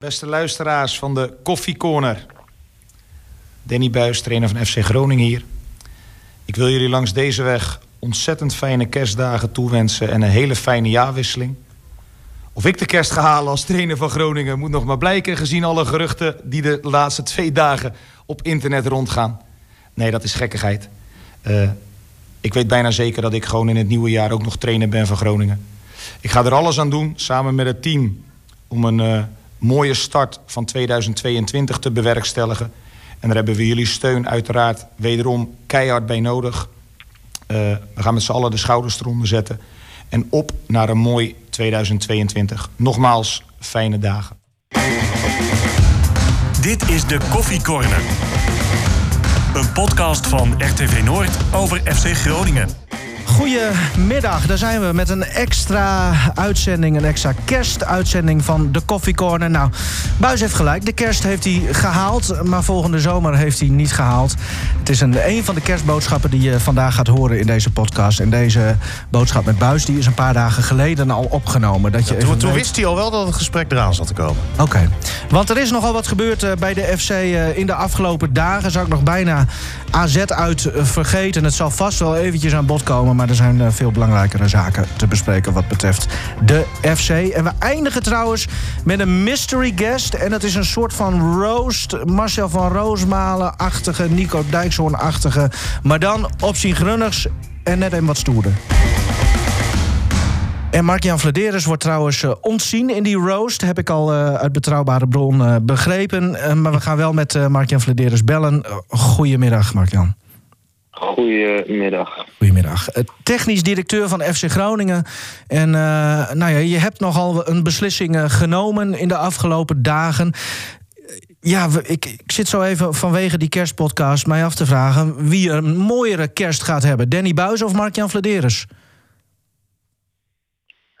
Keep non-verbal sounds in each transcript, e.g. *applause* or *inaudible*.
Beste luisteraars van de Koffie Corner. Danny Buis, trainer van FC Groningen hier. Ik wil jullie langs deze weg ontzettend fijne kerstdagen toewensen en een hele fijne jaarwisseling. Of ik de kerst ga halen als trainer van Groningen moet nog maar blijken, gezien alle geruchten die de laatste twee dagen op internet rondgaan. Nee, dat is gekkigheid. Uh, ik weet bijna zeker dat ik gewoon in het nieuwe jaar ook nog trainer ben van Groningen. Ik ga er alles aan doen, samen met het team, om een uh, mooie start van 2022 te bewerkstelligen. En daar hebben we jullie steun uiteraard wederom keihard bij nodig. Uh, we gaan met z'n allen de schouders eronder zetten. En op naar een mooi 2022. Nogmaals, fijne dagen. Dit is de Koffie Corner. Een podcast van RTV Noord over FC Groningen. Goedemiddag, daar zijn we met een extra uitzending, een extra kerstuitzending van de Coffee Corner. Nou, Buis heeft gelijk, de kerst heeft hij gehaald, maar volgende zomer heeft hij niet gehaald. Het is een, een van de kerstboodschappen die je vandaag gaat horen in deze podcast. En deze boodschap met Buis die is een paar dagen geleden al opgenomen. Dat je ja, toen, toen wist hij al wel dat het gesprek eraan zat te komen. Oké, want er is nogal wat gebeurd eh, bij de FC eh, in de afgelopen dagen. Zou ik nog bijna AZ uit vergeten. Het zal vast wel eventjes aan bod komen, maar er zijn eh, veel belangrijkere zaken te bespreken wat betreft de FC. En we eindigen trouwens met een mystery guest. En dat is een soort van roast. Marcel van Roosmalen-achtige, Nico Dijkshoorn-achtige. Maar dan opzien grunnigs en net een wat stoerder. En Mark-Jan Vladeres wordt trouwens uh, ontzien in die roast. Heb ik al uh, uit betrouwbare bron uh, begrepen. maar we gaan wel met Mark-Jan Vladeres bellen. goedemiddag, Mark-Jan. Goedemiddag. Goedemiddag. Technisch directeur van FC Groningen. En nou ja, je hebt nogal een beslissing genomen in de afgelopen dagen. Ja, ik, ik zit zo even vanwege die kerstpodcast mij af te vragen... wie een mooiere kerst gaat hebben. Danny Buis of Mark-Jan Vladeres?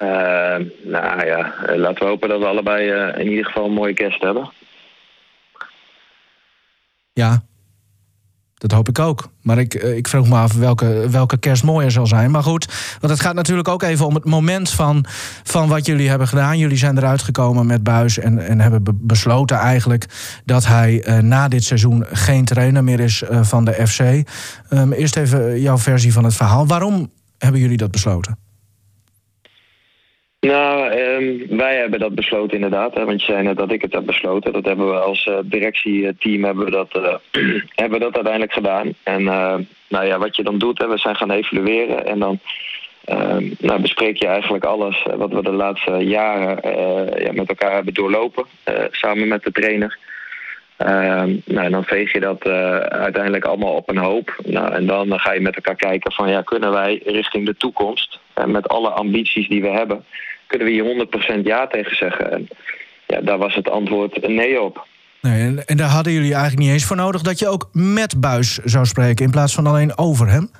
Uh, nou ja, laten we hopen dat we allebei uh, in ieder geval een mooie kerst hebben. Ja, dat hoop ik ook. Maar ik, uh, ik vroeg me af welke, welke kerst mooier zal zijn. Maar goed, want het gaat natuurlijk ook even om het moment van, van wat jullie hebben gedaan. Jullie zijn eruit gekomen met Buis en, en hebben be besloten eigenlijk... dat hij uh, na dit seizoen geen trainer meer is van de FC. Um, eerst even jouw versie van het verhaal. Waarom hebben jullie dat besloten? Nou, um, wij hebben dat besloten inderdaad. Want je zei net dat ik het heb besloten. Dat hebben we als uh, directieteam hebben we dat, uh, *clears throat* hebben we dat uiteindelijk gedaan. En uh, nou ja, wat je dan doet, we zijn gaan evalueren. En dan nou, bespreek je eigenlijk alles wat we de laatste jaren ja, met elkaar hebben doorlopen. samen met de trainer. nou, en dan veeg je dat uiteindelijk allemaal op een hoop. Nou, en dan ga je met elkaar kijken van ja, kunnen wij richting de toekomst... en met alle ambities die we hebben kunnen we hier 100% ja tegen zeggen? En ja, daar was het antwoord nee op. Nee, en, en, daar hadden jullie eigenlijk niet eens voor nodig dat je ook met Buis zou spreken in plaats van alleen over hem?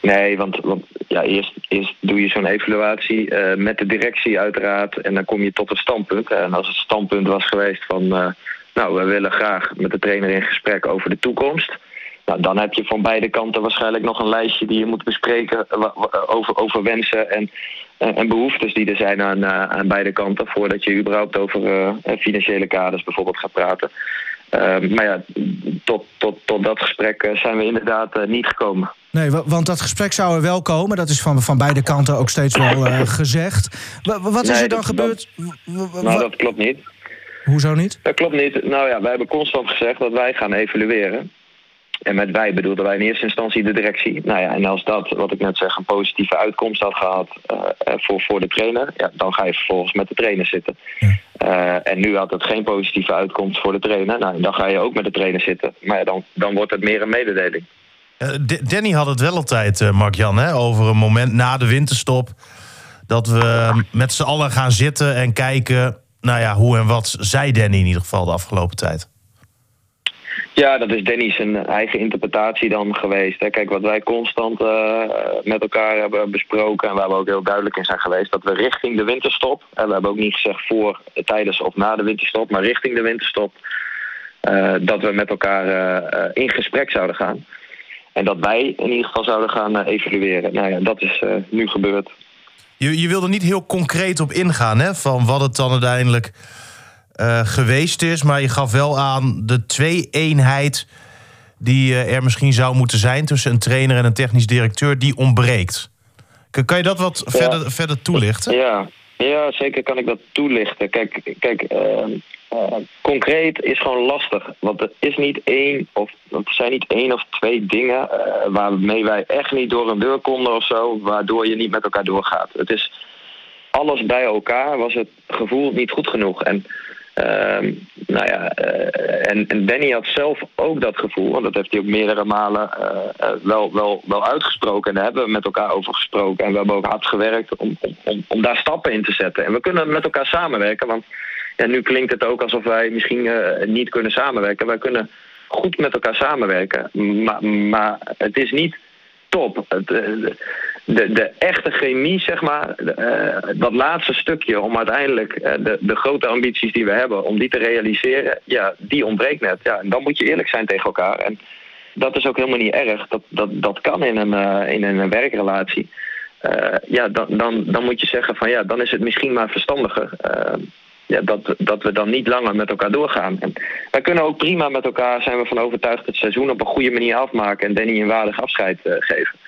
Nee, want, want ja, eerst, eerst doe je zo'n evaluatie uh, met de directie uiteraard en dan kom je tot een standpunt. En als het standpunt was geweest van, uh, nou, we willen graag met de trainer in gesprek over de toekomst. Nou, dan heb je van beide kanten waarschijnlijk nog een lijstje die je moet bespreken over, over wensen en, en behoeftes die er zijn aan, eh, aan beide kanten voordat je überhaupt over uh, financiële kaders bijvoorbeeld gaat praten. Uh, maar ja, tot, tot, tot dat gesprek zijn we inderdaad niet gekomen. Nee, want dat gesprek zou er wel komen. Dat is van, van beide kanten ook steeds wel gezegd. Wat is nee, er dan gebeurd? nou, dat klopt niet. Hoezo niet? Dat klopt niet. Nou ja, wij hebben constant gezegd dat wij gaan evalueren. En met wij bedoelden wij in eerste instantie de directie. Nou ja, en als dat, wat ik net zeg, een positieve uitkomst had gehad uh, voor, voor de trainer, ja, dan ga je vervolgens met de trainer zitten. Uh, en nu had het geen positieve uitkomst voor de trainer. Nou, dan ga je ook met de trainer zitten. Maar ja, dan, dan wordt het meer een mededeling. Danny had het wel altijd, Mark-Jan, over een moment na de winterstop. Dat we met z'n allen gaan zitten en kijken, nou ja, hoe en wat zei Danny in ieder geval de afgelopen tijd. Ja, dat is Danny zijn eigen interpretatie dan geweest. Kijk, wat wij constant uh, met elkaar hebben besproken... en waar we ook heel duidelijk in zijn geweest... dat we richting de winterstop... en we hebben ook niet gezegd voor, tijdens of na de winterstop... maar richting de winterstop... Uh, dat we met elkaar uh, in gesprek zouden gaan. En dat wij in ieder geval zouden gaan evalueren. Nou ja, dat is nu gebeurd. Je, je wilde niet heel concreet op ingaan, hè? Van wat het dan uiteindelijk eh, geweest is. Maar je gaf wel aan de twee-eenheid die eh, er misschien zou moeten zijn tussen een trainer en een technisch directeur, die ontbreekt. Kan je dat wat Ja. verder, verder toelichten? Ja, ja, zeker kan ik dat toelichten. Kijk, kijk eh, eh, concreet is gewoon lastig. Want er is niet één of er zijn niet één of twee dingen waarmee wij echt niet door een deur konden of zo, waardoor je niet met elkaar doorgaat. Het is alles bij elkaar was het gevoel niet goed genoeg. En Ehm, nou ja, eh, en, en Danny had zelf ook dat gevoel, want dat heeft hij ook meerdere malen eh, eh, wel, wel, wel uitgesproken. En daar hebben we met elkaar over gesproken. En we hebben ook hard gewerkt om, om, daar stappen in te zetten. En we kunnen met elkaar samenwerken, want ja, nu klinkt het ook alsof wij misschien niet kunnen samenwerken. Wij kunnen goed met elkaar samenwerken, maar, maar het is niet top. Het, de, de echte chemie, zeg maar, eh, dat laatste stukje om uiteindelijk eh, de, de grote ambities die we hebben, om die te realiseren, ja, die ontbreekt net. Ja, en dan moet je eerlijk zijn tegen elkaar. En dat is ook helemaal niet erg. Dat, dat, dat kan in een, eh, in een werkrelatie. Ja, dan, dan, dan moet je zeggen van ja, dan is het misschien maar verstandiger. ja, dat, dat we dan niet langer met elkaar doorgaan. En wij kunnen ook prima met elkaar, zijn we van overtuigd, het seizoen op een goede manier afmaken en Danny een waardig afscheid geven.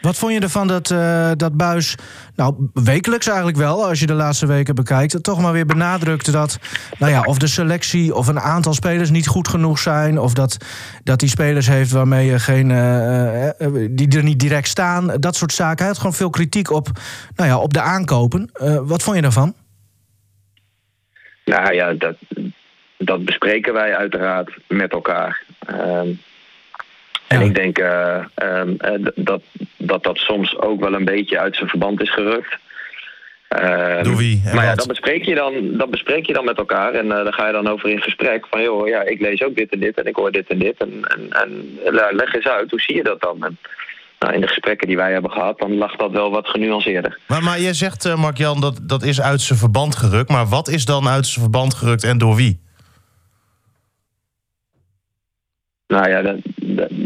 Wat vond je ervan dat, eh, dat Buis, nou wekelijks eigenlijk wel, als je de laatste weken bekijkt, toch maar weer benadrukte dat, nou ja, of de selectie of een aantal spelers niet goed genoeg zijn, of dat, dat die spelers heeft waarmee je geen, eh, eh, die er niet direct staan, dat soort zaken. Hij had gewoon veel kritiek op, nou ja, op de aankopen. Wat vond je daarvan? Nou ja, dat, dat bespreken wij uiteraard met elkaar. Ehm, en ik denk eh, ehm, eh, dat, dat dat soms ook wel een beetje uit zijn verband is gerukt. Ehm, Door wie maar ja, dat bespreek, je dan, dat bespreek je dan met elkaar. En eh, daar ga je dan over in gesprek. Van joh, ja, ik lees ook dit en dit en ik hoor dit en dit. En, en, en leg eens uit, hoe zie je dat dan? En, nou, in de gesprekken die wij hebben gehad, dan lag dat wel wat genuanceerder. Maar, maar jij zegt, eh, Mark-Jan, dat, dat is uit zijn verband gerukt. Maar wat is dan uit zijn verband gerukt en door wie? Nou ja, dat-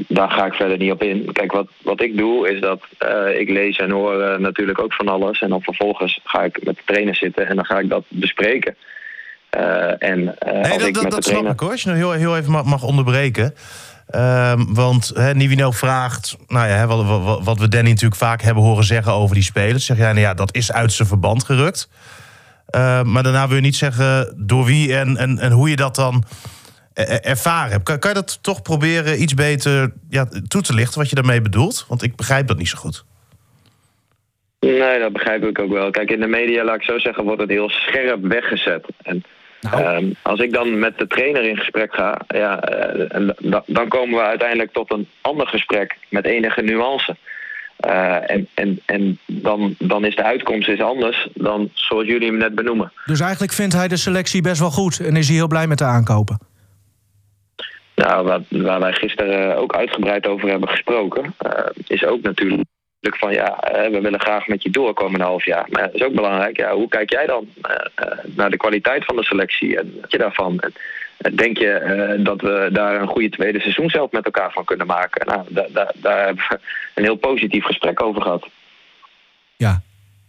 daar ga ik verder niet op in. Kijk, wat, wat ik doe is dat eh, ik lees en hoor eh, natuurlijk ook van alles. En dan vervolgens ga ik met de trainer zitten en dan ga ik dat bespreken. Eh, en Nee, als dat, ik dat, met dat de snap ik hoor. Als je nog heel, heel even mag, mag onderbreken. Ehm, want hè, Nivino vraagt, nou ja, wat, wat, wat we Danny natuurlijk vaak hebben horen zeggen over die spelers. Zeg jij, nou ja, dat is uit zijn verband gerukt. Ehm, maar daarna wil je niet zeggen door wie en, en, en hoe je dat dan ervaren hebt. Kan, kan je dat toch proberen iets beter ja, toe te lichten wat je daarmee bedoelt? Want ik begrijp dat niet zo goed. Nee, dat begrijp ik ook wel. Kijk, in de media, laat ik zo zeggen, wordt het heel scherp weggezet. En Nou. ehm, als ik dan met de trainer in gesprek ga, ja, eh, en da- dan komen we uiteindelijk tot een ander gesprek met enige nuance. Eh, en en, en dan, dan is de uitkomst is anders dan zoals jullie hem net benoemen. Dus eigenlijk vindt hij de selectie best wel goed en is hij heel blij met de aankopen. Nou, wat, waar wij gisteren ook uitgebreid over hebben gesproken, eh, is ook natuurlijk van ja, eh, we willen graag met je doorkomen een half jaar. Maar het is ook belangrijk, ja, hoe kijk jij dan eh, naar de kwaliteit van de selectie en wat je daarvan? En, denk je dat we daar een goede tweede seizoen zelf met elkaar van kunnen maken? Nou, da- da- daar hebben we *laughs* een heel positief gesprek over gehad. Ja.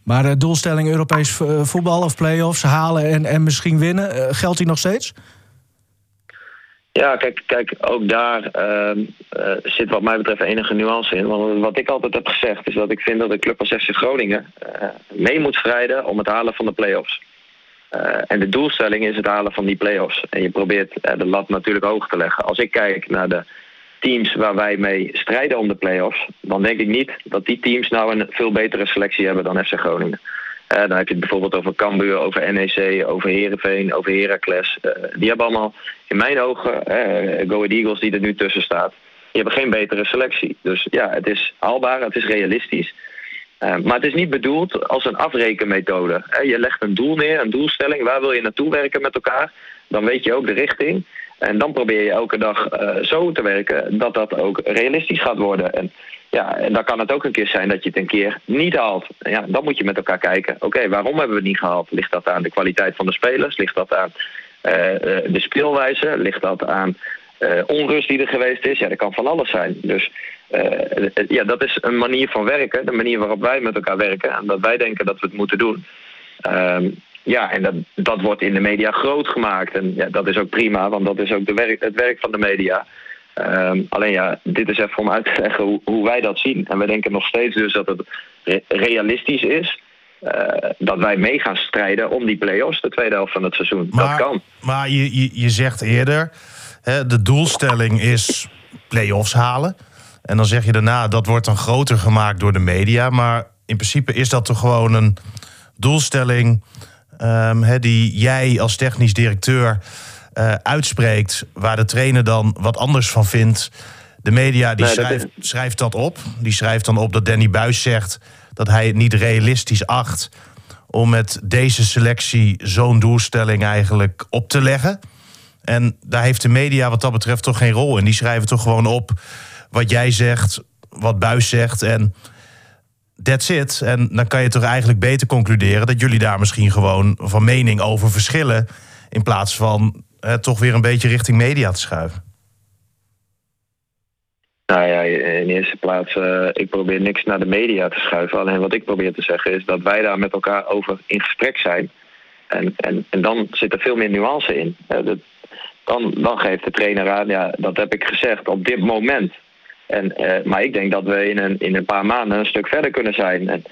Maar de doelstelling Europees voetbal of play-offs halen en, en misschien winnen, geldt die nog steeds? Ja, kijk, kijk ook daar ehm, eh, zit wat mij betreft enige nuance in. Want wat ik altijd heb gezegd is dat ik vind dat de club als FC Groningen eh, mee moet strijden om het halen van de play-offs. Eh, en de doelstelling is het halen van die play-offs. En je probeert de lat natuurlijk hoog te leggen. Als ik kijk naar de teams waar wij mee strijden om de play-offs, dan denk ik niet dat die teams nou een veel betere selectie hebben dan FC Groningen. Eh, dan heb je het bijvoorbeeld over Cambuur, over NEC, over Herenveen, over Heracles. Eh, die hebben allemaal, in mijn ogen, eh Go Ahead Eagles die er nu tussen staat, die hebben geen betere selectie. Dus ja, het is haalbaar, het is realistisch. Maar het is niet bedoeld als een afrekenmethode. Je legt een doel neer, een doelstelling, waar wil je naartoe werken met elkaar? Dan weet je ook de richting. En dan probeer je elke dag zo te werken dat dat ook realistisch gaat worden. En ja, en dan kan het ook een keer zijn dat je het een keer niet haalt. Ja, dan moet je met elkaar kijken. Oké, waarom hebben we het niet gehaald? Ligt dat aan de kwaliteit van de spelers? Ligt dat aan eh, eh, de speelwijze? Ligt dat aan eh, onrust die er geweest is? Ja, dat kan van alles zijn. Dus ja, dat is een manier van werken. De manier waarop wij met elkaar werken. En dat wij denken dat we het moeten doen. Ehm, ja, en dat, dat wordt in de media groot gemaakt. En ja, dat is ook prima, want dat is ook de werk, het werk van de media. Ehm, alleen ja, dit is even om uit te *laughs* leggen hoe, hoe wij dat zien. En wij denken nog steeds dus dat het realistisch is. Uh, dat wij mee gaan strijden om die play-offs de tweede helft van het seizoen. Maar, dat kan. Maar je, je, je zegt eerder, hè, de doelstelling is play-offs halen. En dan zeg je daarna, dat wordt dan groter gemaakt door de media. Maar in principe is dat toch gewoon een doelstelling... Um, die jij als technisch directeur uh, uitspreekt... waar de trainer dan wat anders van vindt... De media die schrijft, schrijft dat op. Die schrijft dan op dat Danny Buis zegt dat hij het niet realistisch acht om met deze selectie zo'n doelstelling eigenlijk op te leggen. En daar heeft de media wat dat betreft toch geen rol in. Die schrijven toch gewoon op wat jij zegt, wat Buis zegt en that's it. En dan kan je toch eigenlijk beter concluderen dat jullie daar misschien gewoon van mening over verschillen in plaats van eh, toch weer een beetje richting media te schuiven. Nou ja, in eerste plaats, uh, ik probeer niks naar de media te schuiven. Alleen wat ik probeer te zeggen is dat wij daar met elkaar over in gesprek zijn. En, en, en dan zit er veel meer nuance in. Dat, dan, dan geeft de trainer aan, ja, dat heb ik gezegd op dit moment. En, uh, maar ik denk dat we in een, in een paar maanden een stuk verder kunnen zijn. En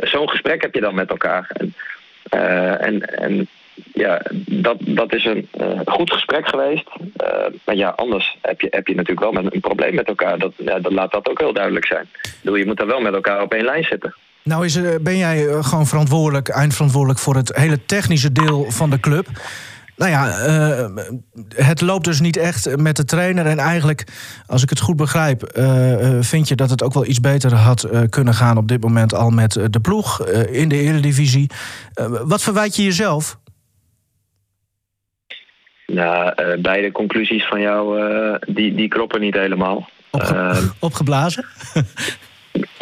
zo'n gesprek heb je dan met elkaar. En, en, en ja, dat, dat is een uh, goed gesprek geweest. Uh, maar ja, anders heb je, heb je natuurlijk wel met een probleem met elkaar. Dat, ja, dat laat dat ook heel duidelijk zijn. Bedoel, je moet dan wel met elkaar op één lijn zitten. Nou is, ben jij gewoon verantwoordelijk, eindverantwoordelijk voor het hele technische deel van de club. Nou ja, het loopt dus niet echt met de trainer. En eigenlijk, als ik het goed begrijp, vind je dat het ook wel iets beter had kunnen gaan op dit moment al met de ploeg in de Eredivisie. wat verwijt je jezelf? Nou, uh, beide conclusies van jou, uh, die, die kloppen niet helemaal. Opge uh, *laughs* opgeblazen?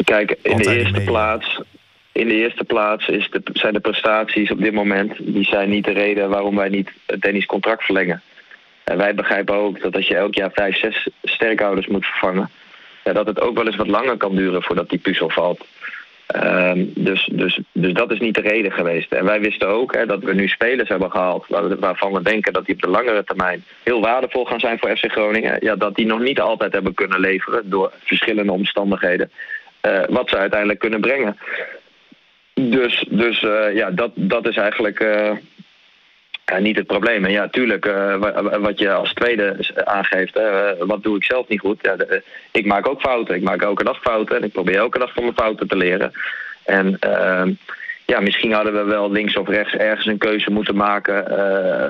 kijk, in de eerste plaats... In de eerste plaats is de, zijn de prestaties op dit moment... die zijn niet de reden waarom wij niet het Dennis contract verlengen. En wij begrijpen ook dat als je elk jaar vijf, zes sterkhouders moet vervangen... Ja, dat het ook wel eens wat langer kan duren voordat die puzzel valt. Um, dus, dus, dus dat is niet de reden geweest. En wij wisten ook hè, dat we nu spelers hebben gehaald waarvan we denken dat die op de langere termijn heel waardevol gaan zijn voor FC Groningen. Ja, dat die nog niet altijd hebben kunnen leveren door verschillende omstandigheden. Uh, wat ze uiteindelijk kunnen brengen. Dus, dus uh, ja, dat, dat is eigenlijk uh, niet het probleem. En ja, tuurlijk, uh, wat je als tweede aangeeft, hè, wat doe ik zelf niet goed? Ja, de, ik maak ook fouten. Ik maak elke dag fouten en ik probeer elke dag van mijn fouten te leren. En uh, ja, misschien hadden we wel links of rechts ergens een keuze moeten maken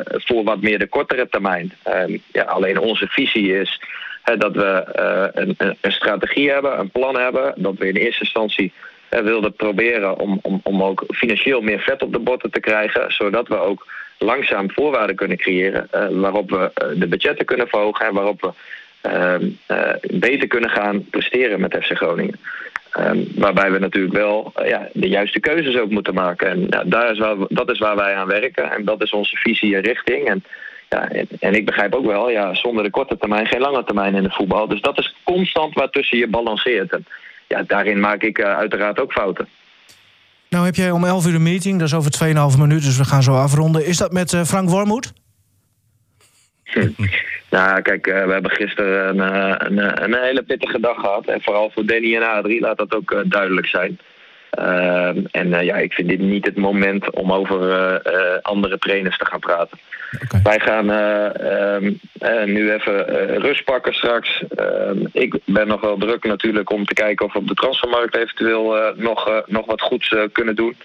voor wat meer de kortere termijn. Uh, ja, alleen onze visie is dat we een, een, strategie hebben, een plan hebben, dat we in eerste instantie wilden proberen om, om, om ook financieel meer vet op de botten te krijgen, zodat we ook langzaam voorwaarden kunnen creëren uh, waarop we uh, de budgetten kunnen verhogen en waarop we uh, beter kunnen gaan presteren met FC Groningen. Um, waarbij we natuurlijk wel ja, de juiste keuzes ook moeten maken. En ja, daar is waar, dat is waar wij aan werken en dat is onze visie en richting. En, ja, en, en, ik begrijp ook wel, ja, zonder de korte termijn geen lange termijn in het voetbal. Dus dat is constant waartussen je balanceert. En ja, daarin maak ik uiteraard ook fouten. Nou heb jij om 11 uur een meeting, dat is over 2,5 minuten, dus we gaan zo afronden. Is dat met uh, Frank Wormoed? Hm. *laughs* Nou, kijk, uh, we hebben gisteren een, een, een, hele pittige dag gehad. En vooral voor Danny en Adrie, laat dat ook duidelijk zijn. Uh, en ja, ik vind dit niet het moment om over andere trainers te gaan praten. Okay. Wij gaan um, nu even rust pakken straks. Ehm, ik ben nog wel druk natuurlijk om te kijken of we op de transfermarkt eventueel nog, nog wat goeds kunnen doen.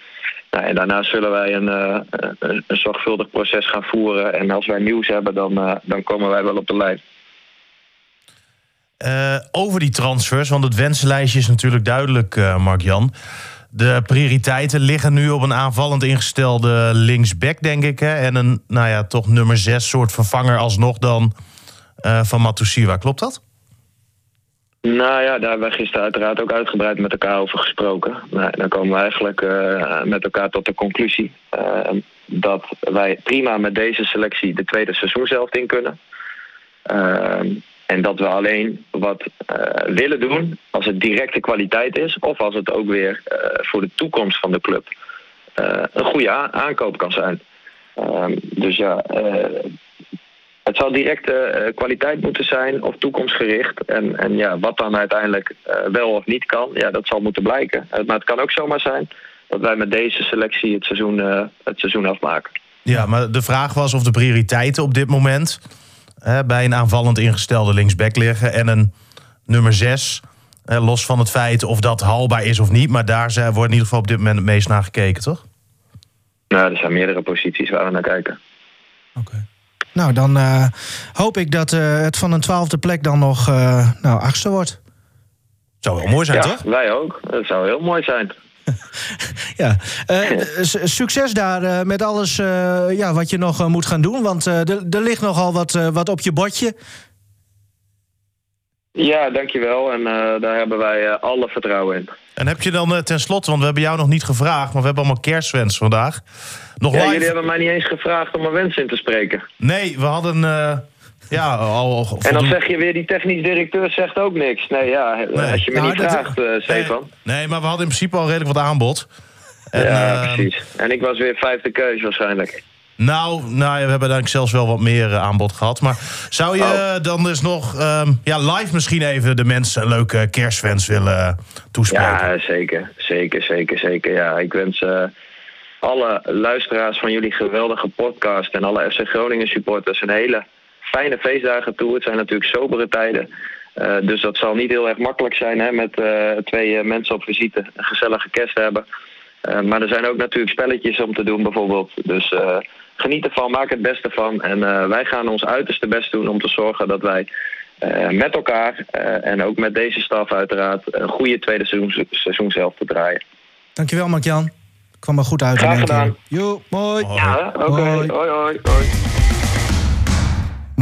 Nou, en daarna zullen wij een, een, een, zorgvuldig proces gaan voeren. En als wij nieuws hebben, dan, dan komen wij wel op de lijn. Uh, over die transfers, want het wensenlijstje is natuurlijk duidelijk, Mark-Jan. De prioriteiten liggen nu op een aanvallend ingestelde linksback, denk ik. Hè? En een, nou ja, toch nummer zes soort vervanger alsnog dan uh, van Matusiwa. Klopt dat? Nou ja, daar hebben we gisteren uiteraard ook uitgebreid met elkaar over gesproken. Nou, dan komen we eigenlijk uh, met elkaar tot de conclusie uh, dat wij prima met deze selectie de tweede seizoen zelf in kunnen. En dat we alleen wat uh, willen doen als het directe kwaliteit is, of als het ook weer uh, voor de toekomst van de club een goede aankoop kan zijn. Ehm, dus ja, het zal directe kwaliteit moeten zijn of toekomstgericht. En, en ja, wat dan uiteindelijk wel of niet kan, ja, dat zal moeten blijken. maar het kan ook zomaar zijn dat wij met deze selectie het seizoen, het seizoen afmaken. Ja, maar de vraag was of de prioriteiten op dit moment bij een aanvallend ingestelde linksback liggen en een nummer 6. los van het feit of dat haalbaar is of niet. Maar daar wordt in ieder geval op dit moment het meest naar gekeken, toch? Nou, er zijn meerdere posities waar we naar kijken. Oké. Nou, dan uh, hoop ik dat uh, het van een twaalfde plek dan nog uh, nou, achtste wordt. Zou wel mooi zijn, ja, toch? wij ook. Dat zou heel mooi zijn. *laughs* ja, succes daar met alles ja, wat je nog moet gaan doen. Want er ligt nogal wat, wat op je bordje. Ja, dankjewel. En uh, daar hebben wij uh, alle vertrouwen in. En heb je dan uh, ten slotte, want we hebben jou nog niet gevraagd... maar we hebben allemaal kerstwens vandaag. Nog ja, live... jullie hebben mij niet eens gevraagd om een wens in te spreken. Nee, we hadden... ja, al, al en dan zeg je weer, die technisch directeur zegt ook niks. Nee, ja, als je me niet vraagt, Stefan. Nee, nee, maar we hadden in principe al redelijk wat aanbod. En, ja, precies. En ik was weer vijfde keus waarschijnlijk. Nou, nou ja, we hebben eigenlijk zelfs wel wat meer uh, aanbod gehad. Maar zou je oh. dan dus nog um, ja, live misschien even de mensen een leuke kerstwens willen toespreken? Ja, zeker. Zeker, zeker, zeker. Ja, ik wens uh, alle luisteraars van jullie geweldige podcast... en alle FC Groningen supporters een hele fijne feestdagen toe. Het zijn natuurlijk sobere tijden. Uh, dus dat zal niet heel erg makkelijk zijn hè, met twee mensen op visite. Een gezellige kerst hebben. maar er zijn ook natuurlijk spelletjes om te doen bijvoorbeeld. Dus geniet ervan, maak het beste van. En wij gaan ons uiterste best doen om te zorgen dat wij met elkaar en ook met deze staf uiteraard een goede tweede seizoen, seizoen zelf te draaien. Dankjewel Mark-Jan. Kwam er goed uit. Graag gedaan. Jo, mooi. Ja, oké. Okay. Hoi, hoi, hoi.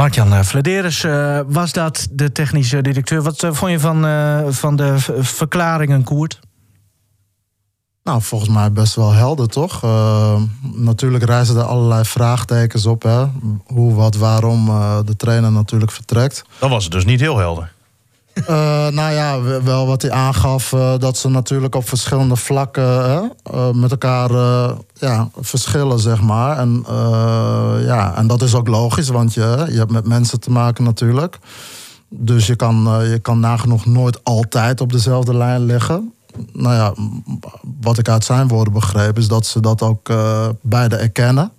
Mark-Jan Vladeres was dat, de technische directeur. Wat vond je van, van de verklaringen, Koert? Nou, volgens mij best wel helder, toch? Uh, natuurlijk reizen er allerlei vraagtekens op. Hè? Hoe, wat, waarom uh, de trainer natuurlijk vertrekt. Dan was het dus niet heel helder. Uh, nou ja, wel wat hij aangaf, dat ze natuurlijk op verschillende vlakken met elkaar ja, verschillen, zeg maar. En, ja, en dat is ook logisch, want je, je hebt met mensen te maken natuurlijk. Dus je kan, je kan nagenoeg nooit altijd op dezelfde lijn liggen nou ja, wat ik uit zijn woorden begreep, is dat ze dat ook beide erkennen.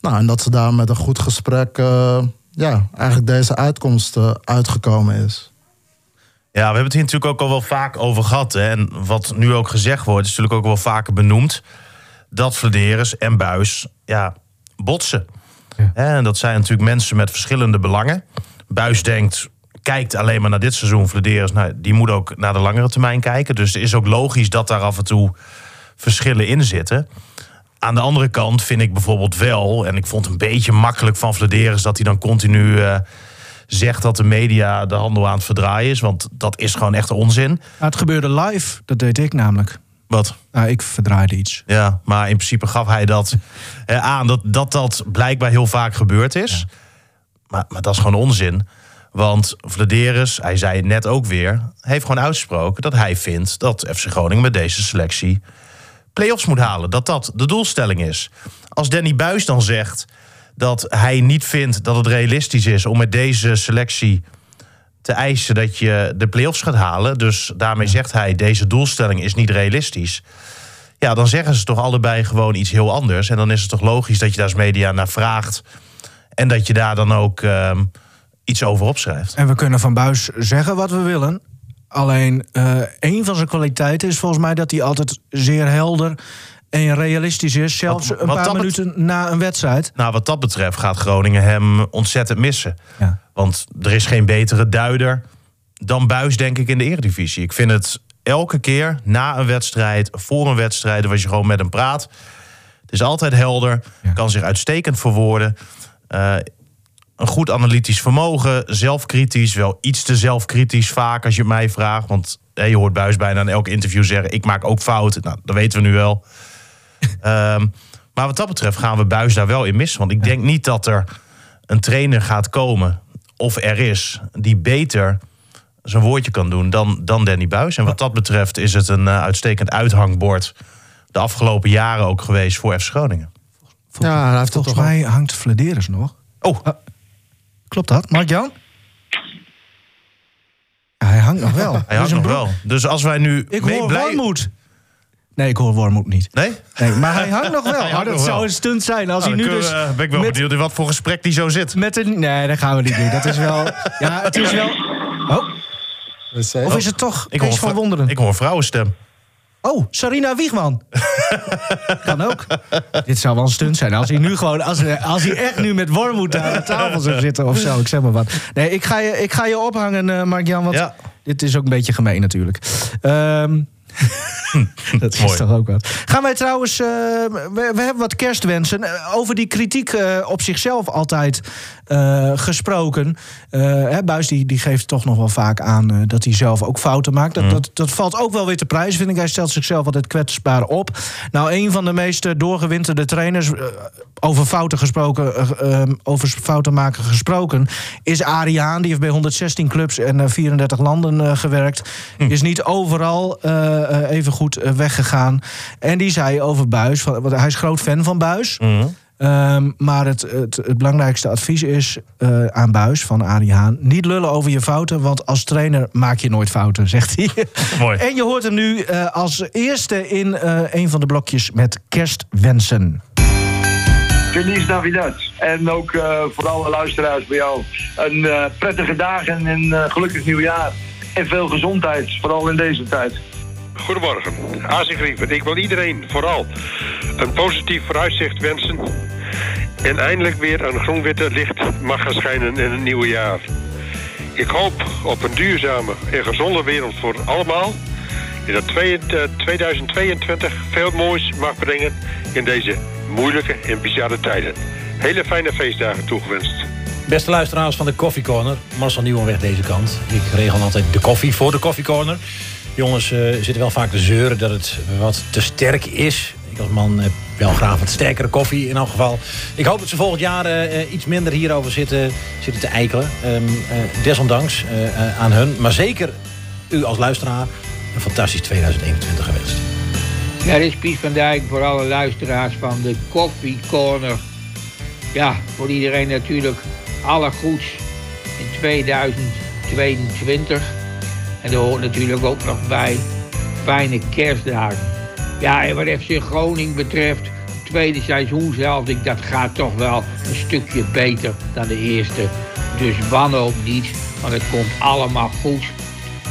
Nou, en dat ze daar met een goed gesprek, ja, eigenlijk deze uitkomst uitgekomen is. Ja, we hebben het hier natuurlijk ook al wel vaak over gehad. Hè? En wat nu ook gezegd wordt, is natuurlijk ook wel vaker benoemd. Dat Vladeris en Buis ja, botsen. Ja. En dat zijn natuurlijk mensen met verschillende belangen. Buis denkt, kijkt alleen maar naar dit seizoen, Vladeris, nou, die moet ook naar de langere termijn kijken. Dus het is ook logisch dat daar af en toe verschillen in zitten. Aan de andere kant vind ik bijvoorbeeld wel, en ik vond het een beetje makkelijk van Vladeris dat hij dan continu uh, zegt dat de media de handel aan het verdraaien is. Want dat is gewoon echt onzin. het gebeurde live, dat deed ik namelijk. Wat? Nou, ik verdraaide iets. Ja, maar in principe gaf hij dat *laughs* eh, aan dat, dat dat blijkbaar heel vaak gebeurd is. Maar, maar dat is gewoon onzin. Want Vladeris, hij zei het net ook weer, heeft gewoon uitgesproken dat hij vindt dat FC Groningen met deze selectie play-offs moet halen. Dat dat de doelstelling is. Als Danny Buis dan zegt dat hij niet vindt dat het realistisch is om met deze selectie te eisen dat je de play-offs gaat halen. Dus daarmee zegt hij, deze doelstelling is niet realistisch. Ja, dan zeggen ze toch allebei gewoon iets heel anders. En dan is het toch logisch dat je daar als media naar vraagt. En dat je daar dan ook... Uh, iets over opschrijft. En we kunnen van Buis zeggen wat we willen. Alleen uh, een van zijn kwaliteiten is volgens mij dat hij altijd zeer helder en realistisch is. Zelfs een paar minuten na een wedstrijd. Nou, wat dat betreft gaat Groningen hem ontzettend missen. Ja. Want er is geen betere duider dan Buis, denk ik, in de Eredivisie. Ik vind het elke keer na een wedstrijd, voor een wedstrijd, als je gewoon met hem praat. Het is altijd helder, kan zich uitstekend verwoorden. Uh, een goed analytisch vermogen, zelfkritisch, wel iets te zelfkritisch vaak als je mij vraagt. Want je hoort Buis bijna in elk interview zeggen: ik maak ook fouten. Nou, dat weten we nu wel. Um, maar wat dat betreft gaan we Buis daar wel in missen. Want ik denk niet dat er een trainer gaat komen, of er is, die beter zijn woordje kan doen dan, dan Danny Buis. En wat dat betreft is het een uh, uitstekend uithangbord de afgelopen jaren ook geweest voor FC Groningen. Ja, hij heeft het Volgens toch mij hangt Flederis nog. Oh, Klopt dat, Mark-Jan? Ja, hij hangt nog wel. hij hangt nog wel. Dus als wij nu Ik mee hoor blij-. Nee, ik hoor Wormoed niet. Nee? Nee, maar hij hangt nog *laughs* wel. hangt Maar dat nog zou wel. een stunt zijn als Nou, hij nu dus... we- ben ik wel met- benieuwd in wat voor gesprek die zo zit. Met een... Nee, dat gaan we niet doen. Dat is wel... Ja, het is wel... Oh, of is het toch Ik hoor, van Wonderen? ik hoor een vrouwenstem. Oh, Sarina Wiegman. *laughs* kan ook. Dit zou wel een stunt zijn. Als hij nu gewoon, als, als hij echt nu met Wormoed aan de tafel zou zitten of zo, ik zeg maar wat. Nee, ik ga je, ik ga je ophangen, eh Mark-Jan, want Ja. dit is ook een beetje gemeen natuurlijk. Ehm, *laughs* *laughs* dat is Mooi. toch ook wat. Gaan wij trouwens, eh, we, we hebben wat kerstwensen. Eh, Over die kritiek eh, op zichzelf altijd gesproken. Hè, Buis die, die geeft toch nog wel vaak aan dat hij zelf ook fouten maakt. Dat, dat, dat valt ook wel weer te prijs, vind ik. Hij stelt zichzelf altijd kwetsbaar op. Nou, een van de meest doorgewinterde trainers, over fouten gesproken, eh, eh, over fouten maken gesproken, is Ariaan. Die heeft bij 116 clubs en eh, 34 landen gewerkt. Is niet overal even goed eh, weggegaan. En die zei over Buis, van, want hij is groot fan van Buis. Mhm. Ehm, maar het, het, het belangrijkste advies is eh, aan Buis van Arie Haan... niet lullen over je fouten, want als trainer maak je nooit fouten, *laughs* zegt hij. Mooi. En je hoort hem nu eh, als eerste in eh, een van de blokjes met kerstwensen. Feliz Navidad. En ook eh, voor alle luisteraars bij jou. Een eh, prettige dag en een eh, gelukkig nieuwjaar. En veel gezondheid, vooral in deze tijd. Goedemorgen, Grieven. Ik wil iedereen vooral een positief vooruitzicht wensen. En eindelijk weer een groen-witte licht mag gaan schijnen in het nieuwe jaar. Ik hoop op een duurzame en gezonde wereld voor allemaal. En dat twee- eh, 2022 veel moois mag brengen in deze moeilijke en bizarre tijden. Hele fijne feestdagen toegewenst. Beste luisteraars van de Coffee Corner. Marcel Nieuwenweg deze kant. Ik regel altijd de koffie voor de Coffee Corner. Jongens eh, zitten wel vaak te zeuren dat het wat te sterk is. Ik als man heb wel graag wat sterkere koffie in elk geval. Ik hoop dat ze volgend jaar eh, eh, iets minder hierover zitten, zitten te eikelen. Ehm, eh, desondanks aan hun. Maar zeker u als luisteraar een fantastisch 2021 gewenst. Dit is Piet van Dijk voor alle luisteraars van de Coffee Corner. Ja, voor iedereen natuurlijk alle goeds in 2022. En er hoort natuurlijk ook nog bij fijne kerstdagen. Ja, en wat FC Groningen betreft, tweede seizoen zelf, ik, dat gaat toch wel een stukje beter dan de eerste. Dus wanhoop niet, want het komt allemaal goed.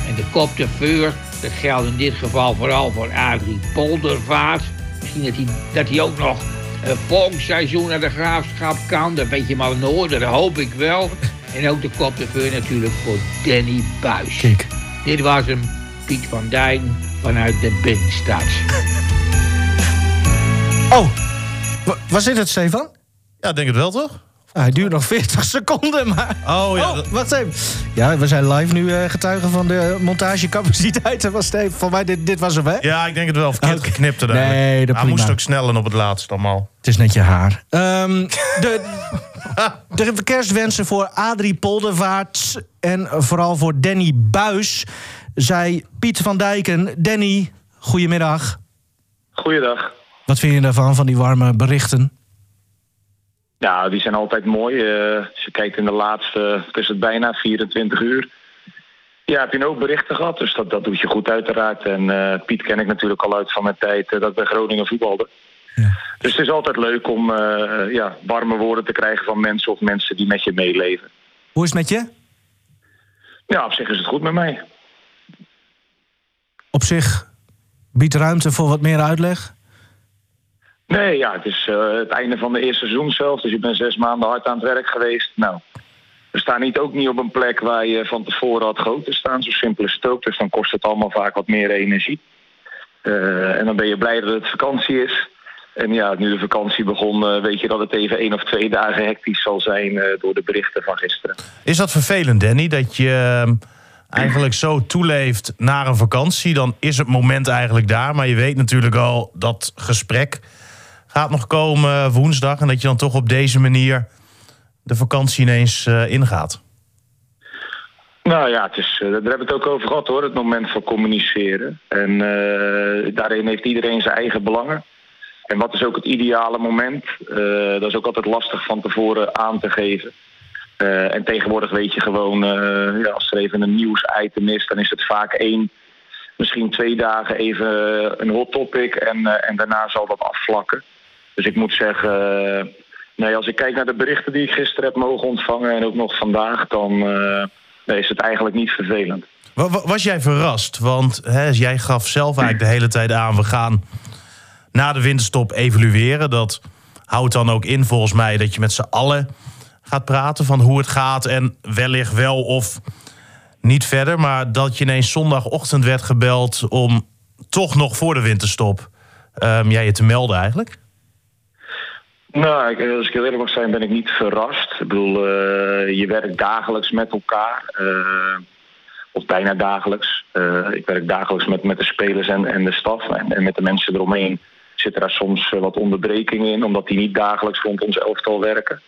En de kop de vuur, dat geldt in dit geval vooral voor Adrie Poldervaart. Misschien dat hij, dat hij ook nog een volgend seizoen naar de graafschap kan. Dat weet je maar nooit, dat hoop ik wel. En ook de kop de vuur natuurlijk voor Danny Buis. Kijk. Dit was hem, Piet van Dijk vanuit de Binnenstad. *laughs* Oh, wa- was dit het, Stefan? Ja, ik denk het wel, toch? Ah, hij duurt nog 40 seconden, maar... Oh ja, Oh, dat- wacht even. Ja, we zijn live nu eh, getuigen van de montagecapaciteiten van Steven. Voor mij, dit, dit was hem, hè? ja ik denk het wel. Verkeerd geknipt er Nee, dat Hij prima. moest ook snellen op het laatst allemaal. Het is net je haar. Ehm, *laughs* de, *laughs* de kerstwensen voor Adrie Poldervaart en vooral voor Danny Buis, zei Piet van Dijken. Danny, goedemiddag. Goeiedag. Wat vind je daarvan, van die warme berichten? Ja, die zijn altijd mooi. Eh, als je kijkt in de laatste, het is het bijna 24 uur. Ja, heb je hoop berichten gehad, dus dat, dat doet je goed uiteraard. En eh, Piet ken ik natuurlijk al uit van mijn tijd eh, dat ik bij Groningen voetbalde. Ja. Dus het is altijd leuk om eh, ja, warme woorden te krijgen van mensen of mensen die met je meeleven. Hoe is het met je? Ja, op zich is het goed met mij. Op zich biedt ruimte voor wat meer uitleg? Nee, ja, het is eh, het einde van de eerste seizoen zelf. Dus je bent zes maanden hard aan het werk geweest. Nou, we staan niet ook niet op een plek waar je van tevoren had gehoopt te staan. Zo simpel is het ook. Dus dan kost het allemaal vaak wat meer energie. Eh, en dan ben je blij dat het vakantie is. En ja, nu de vakantie begon, eh, weet je dat het even één of twee dagen hectisch zal zijn eh, door de berichten van gisteren. Is dat vervelend, Danny? Dat je ehm, eigenlijk zo toeleeft naar een vakantie. Dan is het moment eigenlijk daar. Maar je weet natuurlijk al dat gesprek gaat nog komen woensdag. En dat je dan toch op deze manier de vakantie ineens eh, ingaat. Nou ja, het is, daar hebben we het ook over gehad hoor, het moment van communiceren. En uh, daarin heeft iedereen zijn eigen belangen. En wat is ook het ideale moment? Uh, dat is ook altijd lastig van tevoren aan te geven. Uh, en tegenwoordig weet je gewoon, ja, als er even een nieuwsitem is, dan is het vaak één, misschien twee dagen even een hot topic. En, en daarna zal dat afvlakken. Dus ik moet zeggen, nee, als ik kijk naar de berichten die ik gisteren heb mogen ontvangen en ook nog vandaag, dan is het eigenlijk niet vervelend. Was jij verrast? Want hè, jij gaf zelf eigenlijk de hele tijd aan... we gaan na de winterstop evalueren. Dat houdt dan ook in volgens mij dat je met z'n allen gaat praten... van hoe het gaat en wellicht wel of niet verder. Maar dat je ineens zondagochtend werd gebeld... om toch nog voor de winterstop um, jij je te melden eigenlijk? Nou, als ik heel eerlijk mag zijn, ben ik niet verrast. Ik bedoel, uh, je werkt dagelijks met elkaar. Uh, of bijna dagelijks. Ik werk dagelijks met, met de spelers en, en de staf. En, en met de mensen eromheen zitten daar soms wat onderbrekingen in. Omdat die niet dagelijks rond ons elftal werken.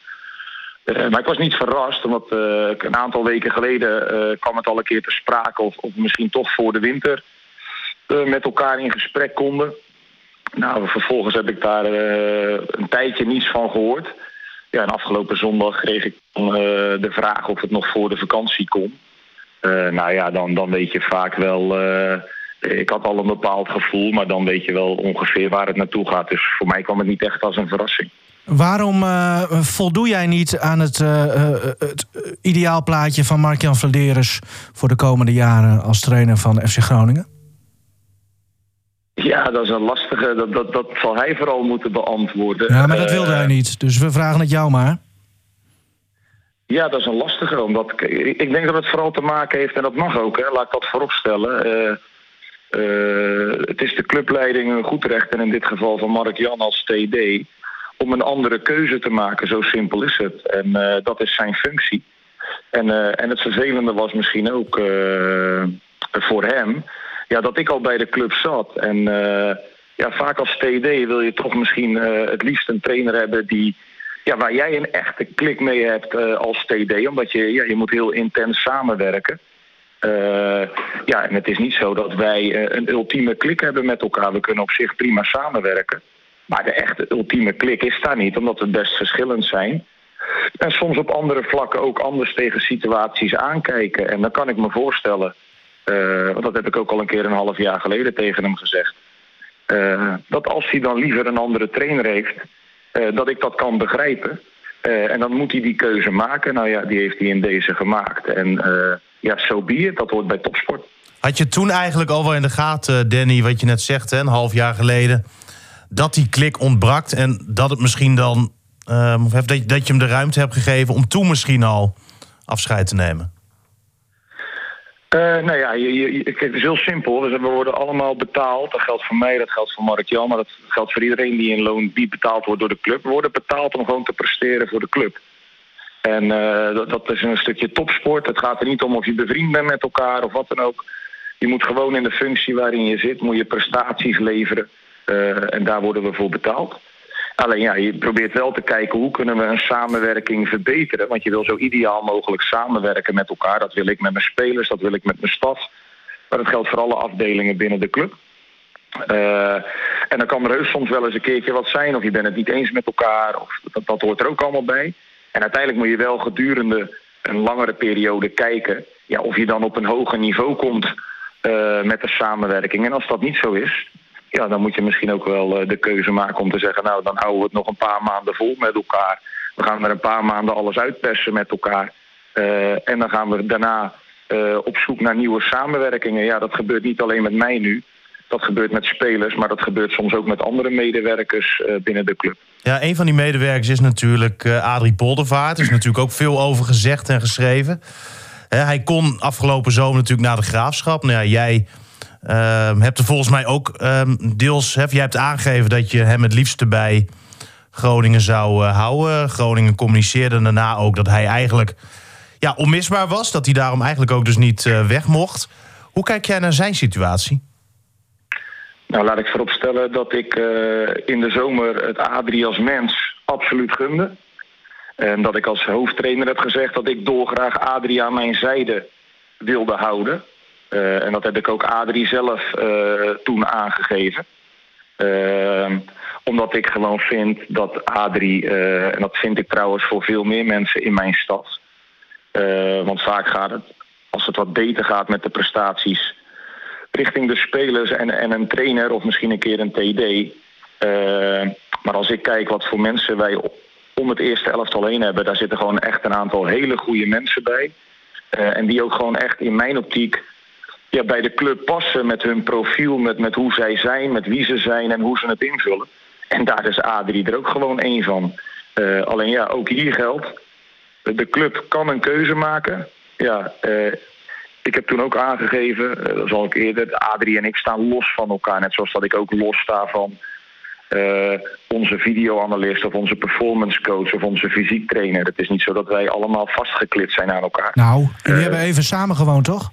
maar ik was niet verrast, omdat een aantal weken geleden kwam het al een keer te sprake. Of, of misschien toch voor de winter met elkaar in gesprek konden. Nou, vervolgens heb ik daar een tijdje niets van gehoord. Ja, en afgelopen zondag kreeg ik de vraag of het nog voor de vakantie kon. Nou ja, dan, dan weet je vaak wel... ik had al een bepaald gevoel, maar dan weet je wel ongeveer waar het naartoe gaat. Dus voor mij kwam het niet echt als een verrassing. Waarom voldoe jij niet aan het, het ideaalplaatje van Mark-Jan Vladeres... voor de komende jaren als trainer van FC Groningen? Ja, dat is een lastige. Dat, dat, dat zal hij vooral moeten beantwoorden. Ja, maar dat wilde hij niet. Dus we vragen het jou maar. Ja, dat is een lastige. Omdat, ik denk dat het vooral te maken heeft, en dat mag ook, hè, laat ik dat vooropstellen. Uh, het is de clubleiding een goed recht, en in dit geval van Mark Jan als TD, om een andere keuze te maken. Zo simpel is het. En uh, dat is zijn functie. En, en het vervelende was misschien ook voor hem ja, dat ik al bij de club zat. En ja, vaak als TD wil je toch misschien het liefst een trainer hebben die, ja, waar jij een echte klik mee hebt als TD. Omdat je, ja, je moet heel intens samenwerken. Ja, en het is niet zo dat wij een ultieme klik hebben met elkaar. We kunnen op zich prima samenwerken. Maar de echte ultieme klik is daar niet, omdat we best verschillend zijn. En soms op andere vlakken ook anders tegen situaties aankijken. En dan kan ik me voorstellen uh, want dat heb ik ook al een keer een half jaar geleden tegen hem gezegd. Dat als hij dan liever een andere trainer heeft, dat ik dat kan begrijpen. en dan moet hij die keuze maken. Nou ja, die heeft hij in deze gemaakt. En ja, zo so be dat hoort bij topsport. Had je toen eigenlijk al wel in de gaten, Danny, wat je net zegt, hè, een half jaar geleden, dat die klik ontbrak en dat het misschien dan, dat, dat je hem de ruimte hebt gegeven om toen misschien al afscheid te nemen? Uh, nou ja, je, je, het is heel simpel. Dus we worden allemaal betaald. Dat geldt voor mij, dat geldt voor Mark Jan, maar dat geldt voor iedereen die in loon die betaald wordt door de club. We worden betaald om gewoon te presteren voor de club. En uh, dat, dat, is een stukje topsport. Het gaat er niet om of je bevriend bent met elkaar of wat dan ook. Je moet gewoon in de functie waarin je zit, moet je prestaties leveren. Uh, en daar worden we voor betaald. Alleen ja, je probeert wel te kijken hoe kunnen we een samenwerking verbeteren. Want je wil zo ideaal mogelijk samenwerken met elkaar. Dat wil ik met mijn spelers, dat wil ik met mijn staf. Maar dat geldt voor alle afdelingen binnen de club. Uh, en dan kan er heus soms wel eens een keertje wat zijn. Of je bent het niet eens met elkaar. Of dat, dat hoort er ook allemaal bij. En uiteindelijk moet je wel gedurende een langere periode kijken... Ja, of je dan op een hoger niveau komt uh, met de samenwerking. En als dat niet zo is, ja, dan moet je misschien ook wel uh, de keuze maken om te zeggen... nou, dan houden we het nog een paar maanden vol met elkaar. We gaan er een paar maanden alles uitpersen met elkaar. Uh, en dan gaan we daarna op zoek naar nieuwe samenwerkingen. Ja, dat gebeurt niet alleen met mij nu. Dat gebeurt met spelers, maar dat gebeurt soms ook met andere medewerkers binnen de club. Ja, een van die medewerkers is natuurlijk Adrie Poldervaart. Er is natuurlijk ook veel over gezegd en geschreven. hij kon afgelopen zomer natuurlijk naar de graafschap. Nou ja, jij Uh, hebt er volgens mij ook um, deels... Jij hebt aangegeven dat je hem het liefste bij Groningen zou uh, houden. Groningen communiceerde daarna ook dat hij eigenlijk ja, onmisbaar was. Dat hij daarom eigenlijk ook dus niet weg mocht. Hoe kijk jij naar zijn situatie? Nou, laat ik vooropstellen dat ik uh, in de zomer het Adrie als mens absoluut gunde. En dat ik als hoofdtrainer heb gezegd dat ik dolgraag Adrie aan mijn zijde wilde houden. Eh, en dat heb ik ook Adrie zelf eh, toen aangegeven. Ehm, omdat ik gewoon vind dat Adrie, eh, en dat vind ik trouwens voor veel meer mensen in mijn stad. eh, want vaak gaat het, als het wat beter gaat met de prestaties, richting de spelers en, en een trainer of misschien een keer een TD. Eh, maar als ik kijk wat voor mensen wij om het eerste elftal heen hebben, daar zitten gewoon echt een aantal hele goede mensen bij. Eh, en die ook gewoon echt in mijn optiek ja, bij de club passen met hun profiel, met, met hoe zij zijn, met wie ze zijn en hoe ze het invullen. En daar is Adrie er ook gewoon één van. Eh, alleen ja, ook hier geldt, de club kan een keuze maken. Ja, ik heb toen ook aangegeven, eh, dat zal ik eerder, Adrie en ik staan los van elkaar. Net zoals dat ik ook los sta van eh, onze videoanalist of onze performance coach of onze fysiek trainer. Het is niet zo dat wij allemaal vastgeklipt zijn aan elkaar. Nou, jullie hebben even samen gewoond, toch?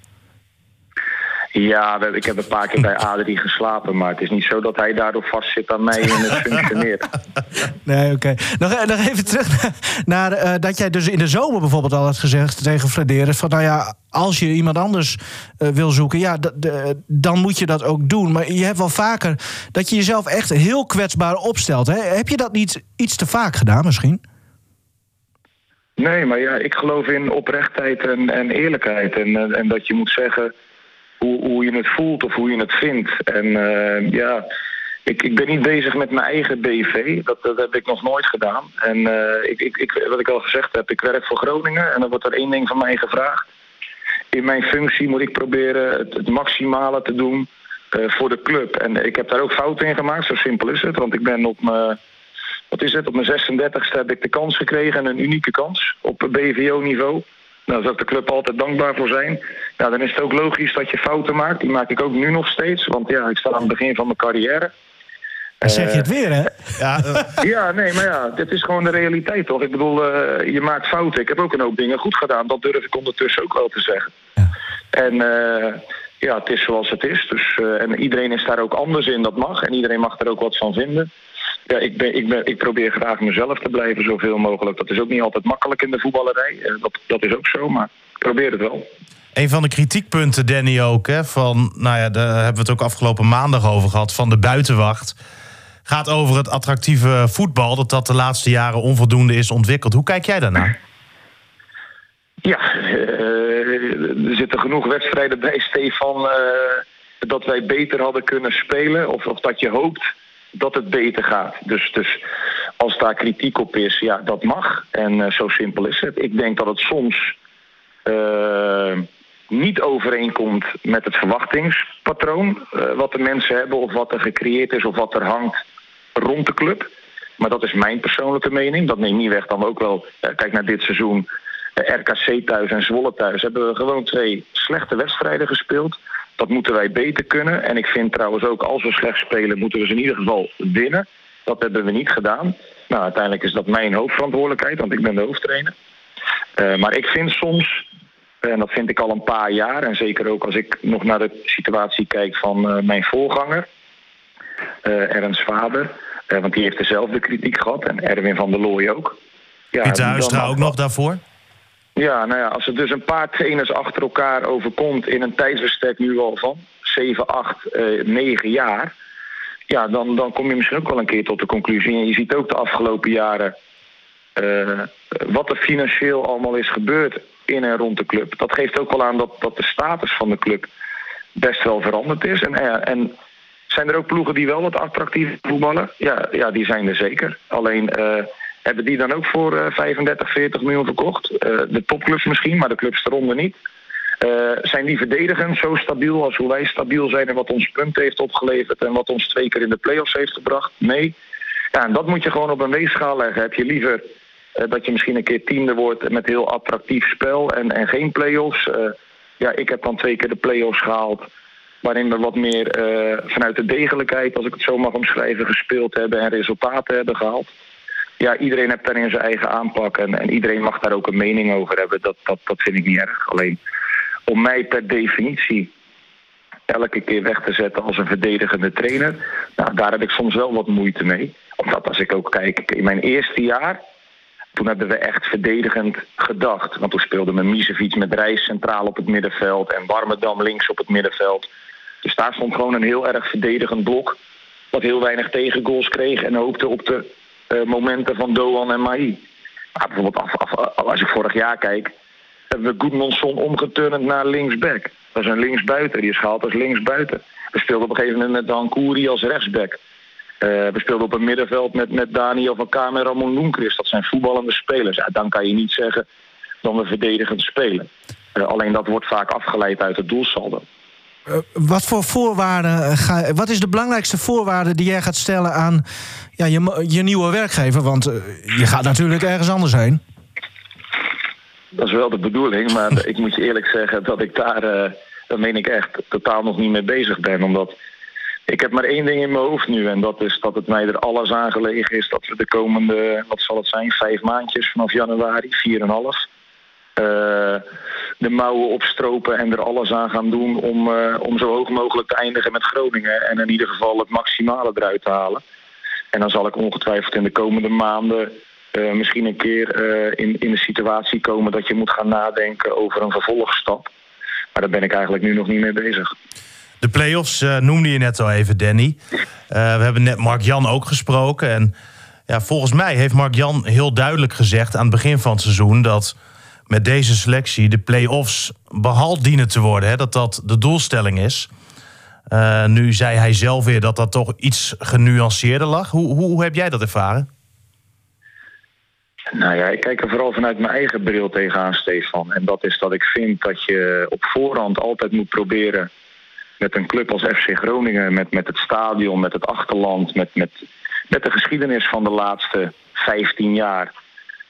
Ja, ik heb een paar keer bij *laughs* Adrie geslapen, maar het is niet zo dat hij daardoor vastzit aan mij en het functioneert. *laughs* Nee, oké. Nog, nog even terug *laughs* naar eh, dat jij dus in de zomer bijvoorbeeld al had gezegd tegen Frederis... van nou ja, als je iemand anders eh, wil zoeken, ja, dan moet je dat ook doen. Maar je hebt wel vaker dat je jezelf echt heel kwetsbaar opstelt. Hè? Heb je dat niet iets te vaak gedaan misschien? Nee, maar ja, ik geloof in oprechtheid en, en eerlijkheid. En, en, en dat je moet zeggen hoe, je het voelt of hoe je het vindt. En eh, ja, ik, ben niet bezig met mijn eigen BV. Dat, heb ik nog nooit gedaan. En eh, ik, wat ik al gezegd heb, ik werk voor Groningen. En dan wordt er één ding van mij gevraagd. In mijn functie moet ik proberen het, maximale te doen eh, voor de club. En ik heb daar ook fouten in gemaakt, zo simpel is het. Want ik ben op mijn wat is het? Op mijn 36e heb ik de kans gekregen, en een unieke kans op BVO-niveau. Nou, daar zou ik de club altijd dankbaar voor zijn. Nou, dan is het ook logisch dat je fouten maakt. Die maak ik ook nu nog steeds, want ja, ik sta aan het begin van mijn carrière. Dan zeg je het weer, hè? Ja, *laughs* Ja, nee, maar ja, dit is gewoon de realiteit, toch? Ik bedoel, eh, je maakt fouten. Ik heb ook een hoop dingen goed gedaan. Dat durf ik ondertussen ook wel te zeggen. En eh, ja, het is zoals het is. Dus, eh, en iedereen is daar ook anders in, dat mag. En iedereen mag er ook wat van vinden. Ja, ik, ben, ik, ben, ik probeer graag mezelf te blijven zoveel mogelijk. Dat is ook niet altijd makkelijk in de voetballerij. Eh, dat, dat is ook zo, maar ik probeer het wel. Een van de kritiekpunten, Danny, ook, hè, van, nou ja, daar hebben we het ook afgelopen maandag over gehad, van de buitenwacht. Gaat over het attractieve voetbal, dat dat de laatste jaren onvoldoende is ontwikkeld. Hoe kijk jij daarnaar? Ja, eh, er zitten genoeg wedstrijden bij, Stefan, eh, dat wij beter hadden kunnen spelen. Of, of dat je hoopt dat het beter gaat. Dus, dus als daar kritiek op is, ja, dat mag. En eh, zo simpel is het. Ik denk dat het soms eh, niet overeenkomt met het verwachtingspatroon. eh, wat de mensen hebben of wat er gecreëerd is of wat er hangt rond de club. Maar dat is mijn persoonlijke mening. Dat neemt niet weg dan ook wel. kijk naar dit seizoen. RKC thuis en Zwolle thuis hebben we gewoon twee slechte wedstrijden gespeeld. Dat moeten wij beter kunnen. En ik vind trouwens ook als we slecht spelen, moeten we ze in ieder geval winnen. Dat hebben we niet gedaan. Nou, uiteindelijk is dat mijn hoofdverantwoordelijkheid, want ik ben de hoofdtrainer. Eh, maar ik vind soms, en dat vind ik al een paar jaar, en zeker ook als ik nog naar de situatie kijk van eh, mijn voorganger, eh Ernst Vader, want die heeft dezelfde kritiek gehad, en Erwin van der Looy ook. Ja, Pieter Huistra ook nog daarvoor? Ja, nou ja, als het dus een paar trainers achter elkaar overkomt in een tijdsbestek nu al van 7, 8, eh 9 jaar. Ja, dan, dan kom je misschien ook wel een keer tot de conclusie. En je ziet ook de afgelopen jaren eh, wat er financieel allemaal is gebeurd in en rond de club. Dat geeft ook wel aan dat, dat de status van de club best wel veranderd is. En, eh, en zijn er ook ploegen die wel wat attractief voetballen? Ja, ja die zijn er zeker. Alleen eh, hebben die dan ook voor eh, 35, 40 miljoen verkocht? Eh, de topclubs misschien, maar de clubs eronder niet. Eh, zijn die verdedigend zo stabiel als hoe wij stabiel zijn en wat ons punt heeft opgeleverd en wat ons twee keer in de play-offs heeft gebracht? Nee. Ja, en dat moet je gewoon op een weegschaal leggen. Heb je liever eh, dat je misschien een keer tiende wordt met heel attractief spel en, en geen play-offs? Eh, ja, ik heb dan twee keer de play-offs gehaald. Waarin we wat meer eh, vanuit de degelijkheid, als ik het zo mag omschrijven, gespeeld hebben en resultaten hebben gehaald. Ja, iedereen heeft daarin zijn eigen aanpak en, en iedereen mag daar ook een mening over hebben. Dat, dat, dat vind ik niet erg. Alleen om mij per definitie elke keer weg te zetten als een verdedigende trainer, nou, daar heb ik soms wel wat moeite mee. Omdat als ik ook kijk, in mijn eerste jaar Toen hebben we echt verdedigend gedacht. Want toen speelde we Misevic met Reis centraal op het middenveld... en Warmerdam links op het middenveld. Dus daar stond gewoon een heel erg verdedigend blok... wat heel weinig tegengoals kreeg... en hoopte op de momenten van Doan en Mahi. Maar bijvoorbeeld af, als ik vorig jaar kijk... hebben we Goedmanson omgeturnd naar linksback. Dat is een linksbuiten, die is gehaald als linksbuiten. We speelden op een gegeven moment met Dan als rechtsback... Uh, we speelden op een middenveld met, met Daniel van Kamer en Ramon Loenkrist. Dat zijn voetballende spelers. Ja, dan kan je niet zeggen dan we verdedigend spelen. Uh, alleen dat wordt vaak afgeleid uit het doelsaldo. Uh, wat voor voorwaarden ga, wat is de belangrijkste voorwaarde die jij gaat stellen aan ja, je, je nieuwe werkgever? Want je gaat natuurlijk ergens anders heen. Dat is wel de bedoeling, maar *laughs* ik moet je eerlijk zeggen dat ik daar, dat meen ik echt, totaal nog niet mee bezig ben. Omdat ik heb maar één ding in mijn hoofd nu. En dat is dat het mij er alles aan gelegen is dat we de komende, wat zal het zijn, vijf maandjes vanaf januari, vier en half. Uh, de mouwen opstropen en er alles aan gaan doen om, uh, om zo hoog mogelijk te eindigen met Groningen. En in ieder geval het maximale eruit te halen. En dan zal ik ongetwijfeld in de komende maanden uh, misschien een keer in, in de situatie komen dat je moet gaan nadenken over een vervolgstap. Maar daar ben ik eigenlijk nu nog niet mee bezig. De play-offs noemde je net al even, Danny. We hebben net Mark-Jan ook gesproken. En ja, volgens mij heeft Mark-Jan heel duidelijk gezegd aan het begin van het seizoen... dat met deze selectie de play-offs behaald dienen te worden. Hè, dat dat de doelstelling is. Uh, nu zei hij zelf weer dat dat toch iets genuanceerder lag. Hoe, hoe, hoe heb jij dat ervaren? Nou ja, ik kijk er vooral vanuit mijn eigen bril tegenaan, Stefan. En dat is dat ik vind dat je op voorhand altijd moet proberen met een club als FC Groningen, met, met het stadion, met het achterland, met, met, met de geschiedenis van de laatste 15 jaar.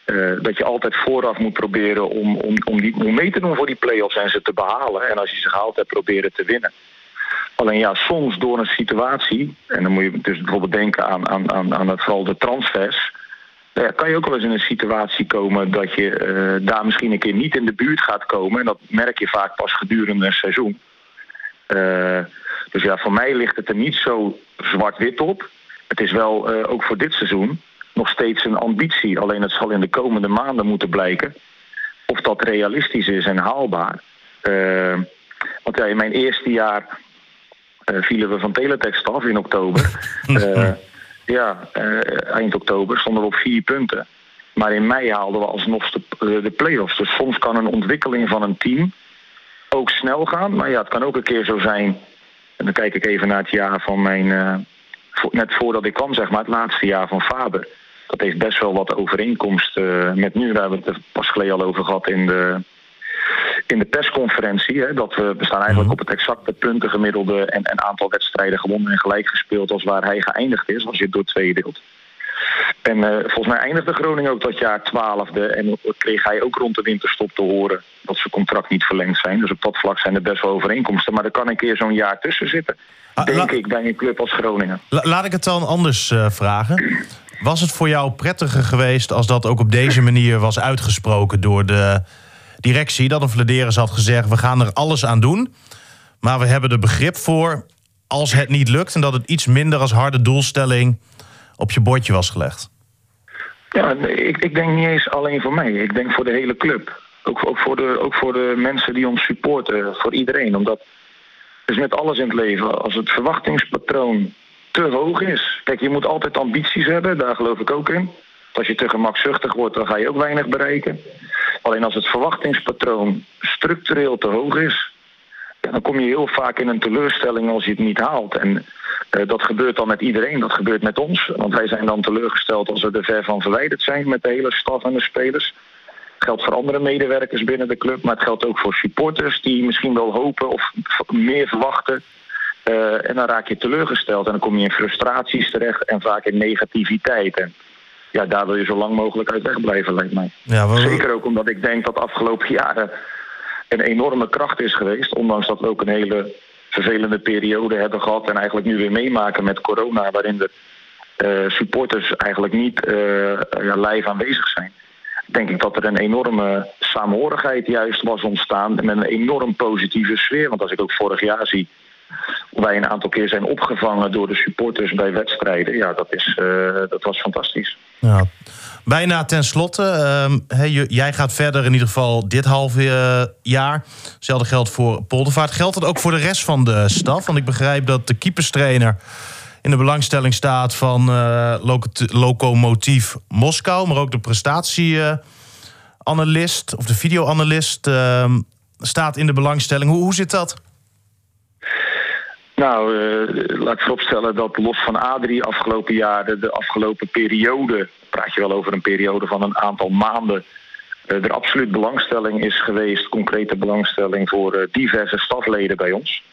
Uh, dat je altijd vooraf moet proberen om, om, om, die, om mee te doen voor die play-offs en ze te behalen. En als je ze gehaald hebt, proberen te winnen. Alleen ja, soms door een situatie, en dan moet je dus bijvoorbeeld denken aan, aan, aan, aan het, vooral de transfers. Ja, kan je ook wel eens in een situatie komen dat je uh, daar misschien een keer niet in de buurt gaat komen. En dat merk je vaak pas gedurende een seizoen. Dus ja, voor mij ligt het er niet zo zwart-wit op. Het is wel ook voor dit seizoen nog steeds een ambitie. Alleen het zal in de komende maanden moeten blijken of dat realistisch is en haalbaar. Uh, want ja, in mijn eerste jaar vielen we van Teletext af in oktober. *laughs* ja, eind oktober stonden we op vier punten. Maar in mei haalden we alsnog de, de play-offs. Dus soms kan een ontwikkeling van een team ook snel gaan. Maar ja, het kan ook een keer zo zijn. En dan kijk ik even naar het jaar van mijn. Net voordat ik kwam, zeg maar, het laatste jaar van Faber. Dat heeft best wel wat overeenkomst uh, met nu. Daar hebben we het er pas geleden al over gehad in de, in de persconferentie. Hè, dat we, we staan eigenlijk op het exacte puntengemiddelde en, en aantal wedstrijden gewonnen en gelijk gespeeld als waar hij geëindigd is, als je het door twee deelt. En uh, volgens mij eindigde Groningen ook dat jaar twaalfde. En kreeg hij ook rond de winterstop te horen dat zijn contract niet verlengd zijn. Dus op dat vlak zijn er best wel overeenkomsten. Maar er kan een keer zo'n jaar tussen zitten. Ah, denk ik bij een club als Groningen. La laat ik het dan anders uh, vragen. Was het voor jou prettiger geweest als dat ook op deze manier was uitgesproken door de directie? Dat een Vladeris had gezegd: we gaan er alles aan doen. Maar we hebben er begrip voor als het niet lukt en dat het iets minder als harde doelstelling op je bordje was gelegd? Ja, ik, ik denk niet eens alleen voor mij. Ik denk voor de hele club. Ook, ook, voor de, ook voor de mensen die ons supporten. Voor iedereen. Omdat het is met alles in het leven. Als het verwachtingspatroon te hoog is. Kijk, je moet altijd ambities hebben. Daar geloof ik ook in. Als je te gemakzuchtig wordt, dan ga je ook weinig bereiken. Alleen als het verwachtingspatroon structureel te hoog is... Dan kom je heel vaak in een teleurstelling als je het niet haalt. En uh, dat gebeurt dan met iedereen, dat gebeurt met ons. Want wij zijn dan teleurgesteld als we er ver van verwijderd zijn met de hele staf en de spelers. Het geldt voor andere medewerkers binnen de club, maar het geldt ook voor supporters die misschien wel hopen of meer verwachten. Uh, en dan raak je teleurgesteld en dan kom je in frustraties terecht en vaak in negativiteit. En ja, daar wil je zo lang mogelijk uit wegblijven, lijkt mij. Ja. Zeker ook omdat ik denk dat de afgelopen jaren een enorme kracht is geweest. Ondanks dat we ook een hele vervelende periode hebben gehad. En eigenlijk nu weer meemaken met corona. Waarin de uh, supporters eigenlijk niet uh, ja, live aanwezig zijn. Denk ik dat er een enorme saamhorigheid juist was ontstaan. Met een enorm positieve sfeer. Want als ik ook vorig jaar zie wij een aantal keer zijn opgevangen door de supporters bij wedstrijden. Ja, dat, is, uh, dat was fantastisch. Ja. Bijna ten slotte. ehm, jij gaat verder in ieder geval dit half eh, jaar. Hetzelfde geldt voor Poldervaart. Geldt dat ook voor de rest van de staf? Want ik begrijp dat de keeperstrainer in de belangstelling staat van eh Loco- Lokomotief Moskou. Maar ook de prestatieanalist of de videoanalist ehm, staat in de belangstelling. Hoe, hoe zit dat? Nou, eh, laat ik vooropstellen dat los van Adrie afgelopen jaar, de, afgelopen periode, praat je wel over een periode van een aantal maanden, eh, er absoluut belangstelling is geweest, concrete belangstelling voor eh, diverse stafleden bij ons.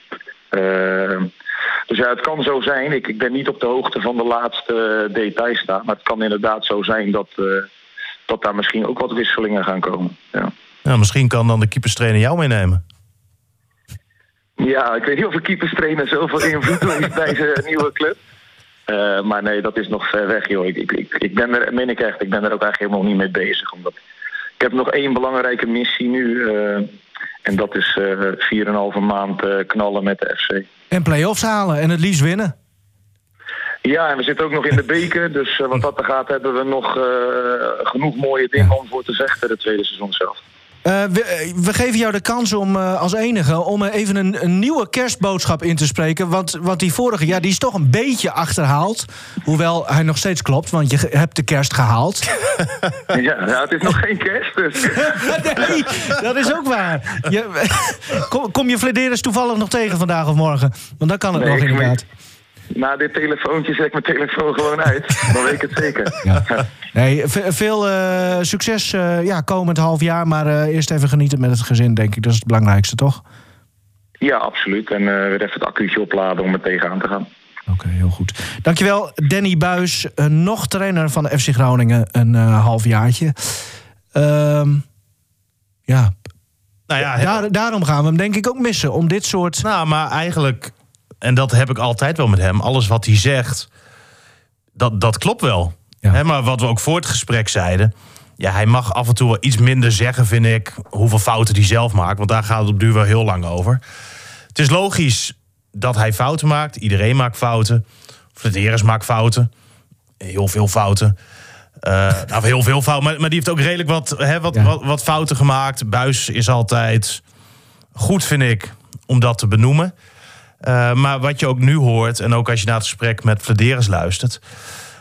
Dus ja, het kan zo zijn. Ik, ik ben niet op de hoogte van de laatste details staan, maar het kan inderdaad zo zijn dat, dat daar misschien ook wat wisselingen gaan komen. Ja. Nou, misschien kan dan de keeperstrainer jou meenemen. Ja, ik weet niet of een keeperstrainer zoveel invloed heeft *laughs* bij zijn nieuwe club. Eh, maar nee, dat is nog ver weg, joh. Ik, ik, ik, ben er, meen ik echt, ik ben er ook eigenlijk helemaal niet mee bezig. Omdat ik heb nog één belangrijke missie nu. eh, en dat is eh 4,5 maand knallen met de FC. En play-offs halen en het liefst winnen. Ja, en we zitten ook nog in de beker. Dus wat dat er gaat, hebben we nog genoeg mooie dingen om voor te vechten de tweede seizoen zelf. Eh, we, eh, we geven jou de kans om eh, als enige om even een, een nieuwe kerstboodschap in te spreken. Want, want die vorige, ja, die is toch een beetje achterhaald. Hoewel hij nog steeds klopt, want je hebt de kerst gehaald. *laughs* Ja, ja, het is nog geen kerst, dus... *laughs* nee, dat is ook waar. Je, *laughs* kom, kom je Flederis toevallig nog tegen vandaag of morgen? Want dan kan het Nee, nog inderdaad. Na dit telefoontje zet ik mijn telefoon gewoon uit. Dan weet ik het zeker. *laughs* Nee, ve- veel eh, succes eh, ja, komend half jaar. Maar eh, eerst even genieten met het gezin, denk ik. Dat is het belangrijkste, toch? Ja, absoluut. En eh, weer even het accuutje opladen om er tegenaan te gaan. Oké, heel goed. Dankjewel, Danny Buis, eh, nog trainer van de FC Groningen, een eh halfjaartje. Ehm ja, Nou ja, daar, daarom gaan we hem denk ik ook missen. Om dit soort... Nou, maar eigenlijk, en dat heb ik altijd wel met hem, alles wat hij zegt, dat, dat klopt wel. Hè, maar wat we ook voor het gesprek zeiden, ja, hij mag af en toe wel iets minder zeggen, vind ik, hoeveel fouten hij zelf maakt. Want daar gaat het op duur wel heel lang over. Het is logisch dat hij fouten maakt. Iedereen maakt fouten. Flederis maakt fouten. Heel veel fouten. Nou, heel veel fouten. Maar, maar die heeft ook redelijk wat, hè, wat, wat, wat fouten gemaakt. Buis is altijd goed, vind ik, om dat te benoemen. Eh, maar wat je ook nu hoort, en ook als je naar het gesprek met Flederis luistert.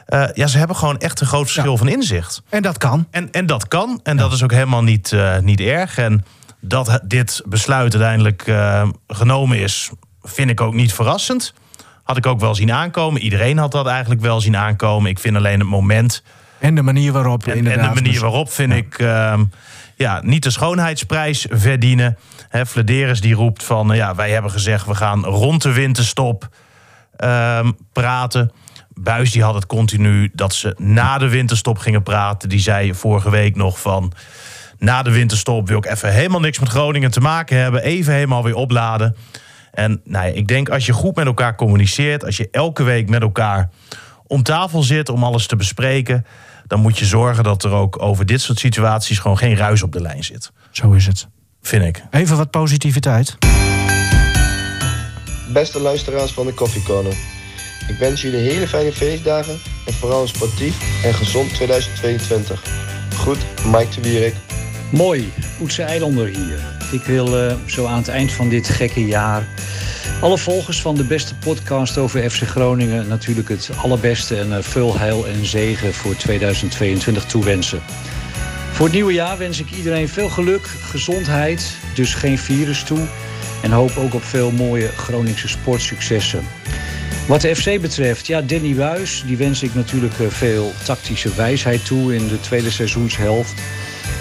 eh, ja, ze hebben gewoon echt een groot verschil van inzicht. En dat kan. En, en dat kan. En dat is ook helemaal niet, eh, niet erg. En dat dit besluit uiteindelijk genomen is, vind ik ook niet verrassend. Had ik ook wel zien aankomen. Iedereen had dat eigenlijk wel zien aankomen. Ik vind alleen het moment. En de manier waarop, En, inderdaad. en de manier waarop vind ik ehm, ja, niet de schoonheidsprijs verdienen. Flederis die roept van, eh, ja, wij hebben gezegd we gaan rond de winterstop ehm, praten. Buis die had het continu dat ze na de winterstop gingen praten. Die zei vorige week nog van, na de winterstop wil ik even helemaal niks met Groningen te maken hebben. Even helemaal weer opladen. En nou ja, ik denk als je goed met elkaar communiceert, als je elke week met elkaar om tafel zit om alles te bespreken, dan moet je zorgen dat er ook over dit soort situaties gewoon geen ruis op de lijn zit. Zo is het. Vind ik. Even wat positiviteit. Beste luisteraars van de Coffee Corner. Ik wens jullie hele fijne feestdagen en vooral een sportief en gezond 2022. Goed, Mike de Wierik. Mooi, Oetse Eilander hier. Ik wil eh, zo aan het eind van dit gekke jaar alle volgers van de beste podcast over FC Groningen natuurlijk het allerbeste en eh, veel heil en zegen voor 2022 toewensen. Voor het nieuwe jaar wens ik iedereen veel geluk, gezondheid, dus geen virus toe. En hoop ook op veel mooie Groningse sportsuccessen. Wat de FC betreft, ja, Danny Buis, die wens ik natuurlijk eh, veel tactische wijsheid toe in de tweede seizoenshelft.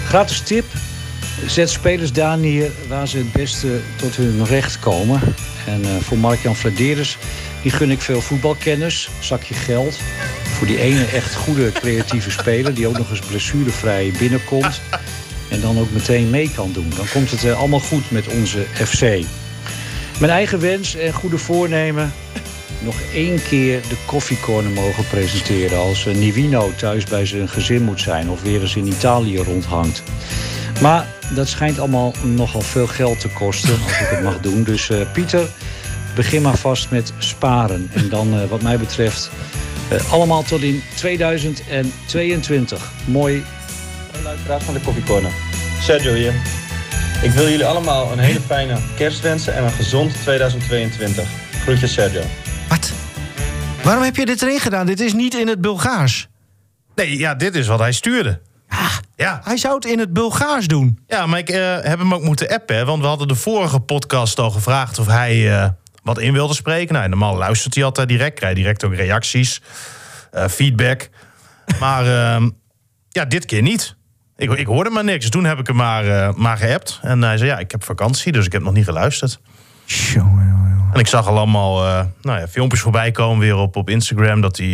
Gratis tip, zet spelers daar neer waar ze het beste tot hun recht komen. En eh, voor Mark-Jan Vladeres, die gun ik veel voetbalkennis, zakje geld. Voor die ene echt goede creatieve speler die ook nog eens blessurevrij binnenkomt. En dan ook meteen mee kan doen. Dan komt het eh, allemaal goed met onze FC. Mijn eigen wens en goede voornemen. Nog één keer de koffiecorner mogen presenteren. Als eh, Nivino thuis bij zijn gezin moet zijn. Of weer eens in Italië rondhangt. Maar dat schijnt allemaal nogal veel geld te kosten. Als ik het mag doen. Dus eh, Pieter, begin maar vast met sparen. En dan wat mij betreft Eh, allemaal tot in 2022. Mooi. Luisteraars van de Koffie Corner. Sergio hier. Ik wil jullie allemaal een hele fijne kerst wensen en een gezond 2022. Groetjes Sergio. Waarom heb je dit erin gedaan? Dit is niet in het Bulgaars. Nee, ja, dit is wat hij stuurde. Ja. Hij zou het in het Bulgaars doen. Ja, maar ik eh, heb hem ook moeten appen. hè, Want we hadden de vorige podcast al gevraagd of hij eh, wat in wilde spreken. Nou, normaal luistert hij altijd direct. Krijgt direct ook reacties, eh, feedback. Maar ehm, ja, dit keer niet. Ik, ik hoorde maar niks. Toen heb ik hem maar, eh, maar geappt. En hij zei, ja, ik heb vakantie, dus ik heb nog niet geluisterd. En ik zag al allemaal eh, nou ja, filmpjes voorbij komen weer op, op Instagram... dat hij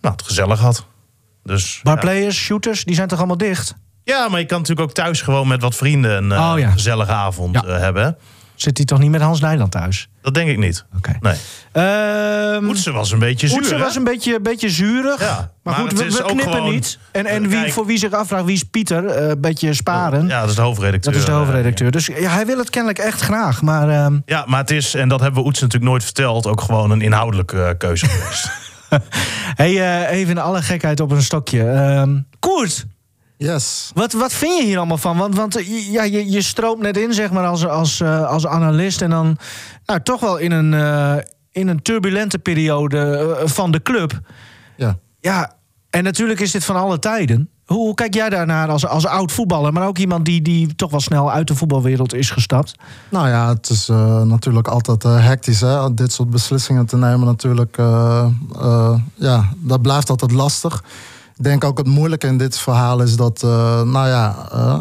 nou, het gezellig had. Dus, ja. Barplayers, shooters, die zijn toch allemaal dicht? Ja, maar je kan natuurlijk ook thuis gewoon met wat vrienden een Oh, ja. gezellige avond hebben. Zit hij toch niet met Hans Nijland thuis? Dat denk ik niet. Nee. Ehm was een beetje zuur. Oetsen was een beetje, beetje zuurig. Ja, maar, maar goed, we, knippen niet. En, en wie, Kijk. voor wie zich afvraagt, wie is Pieter? Eh, Een beetje sparen. Ja, dat is de hoofdredacteur. Dat is de hoofdredacteur. Dus ja, hij wil het kennelijk echt graag. Maar ehm, Ja, maar het is, en dat hebben we Oets natuurlijk nooit verteld... ook gewoon een inhoudelijke eh, keuze geweest. *laughs* hey, eh, even in alle gekheid op een stokje. Ehm Koert, Yes. wat, wat vind je hier allemaal van? Want, want eh, je- ja, je, je stroomt net in, zeg maar, als, als, eh, als analist. En dan nou, toch wel in een, eh, in een turbulente periode van de club. Ja. Ja, en natuurlijk is dit van alle tijden. Hoe, hoe kijk jij daarnaar als, als oud voetballer, maar ook iemand die, die toch wel snel uit de voetbalwereld is gestapt? Nou ja, het is natuurlijk altijd hectisch. Hè? Dit soort beslissingen te nemen natuurlijk. ja, dat blijft altijd lastig. Ik denk ook het moeilijke in dit verhaal is dat... eh, nou ja, eh,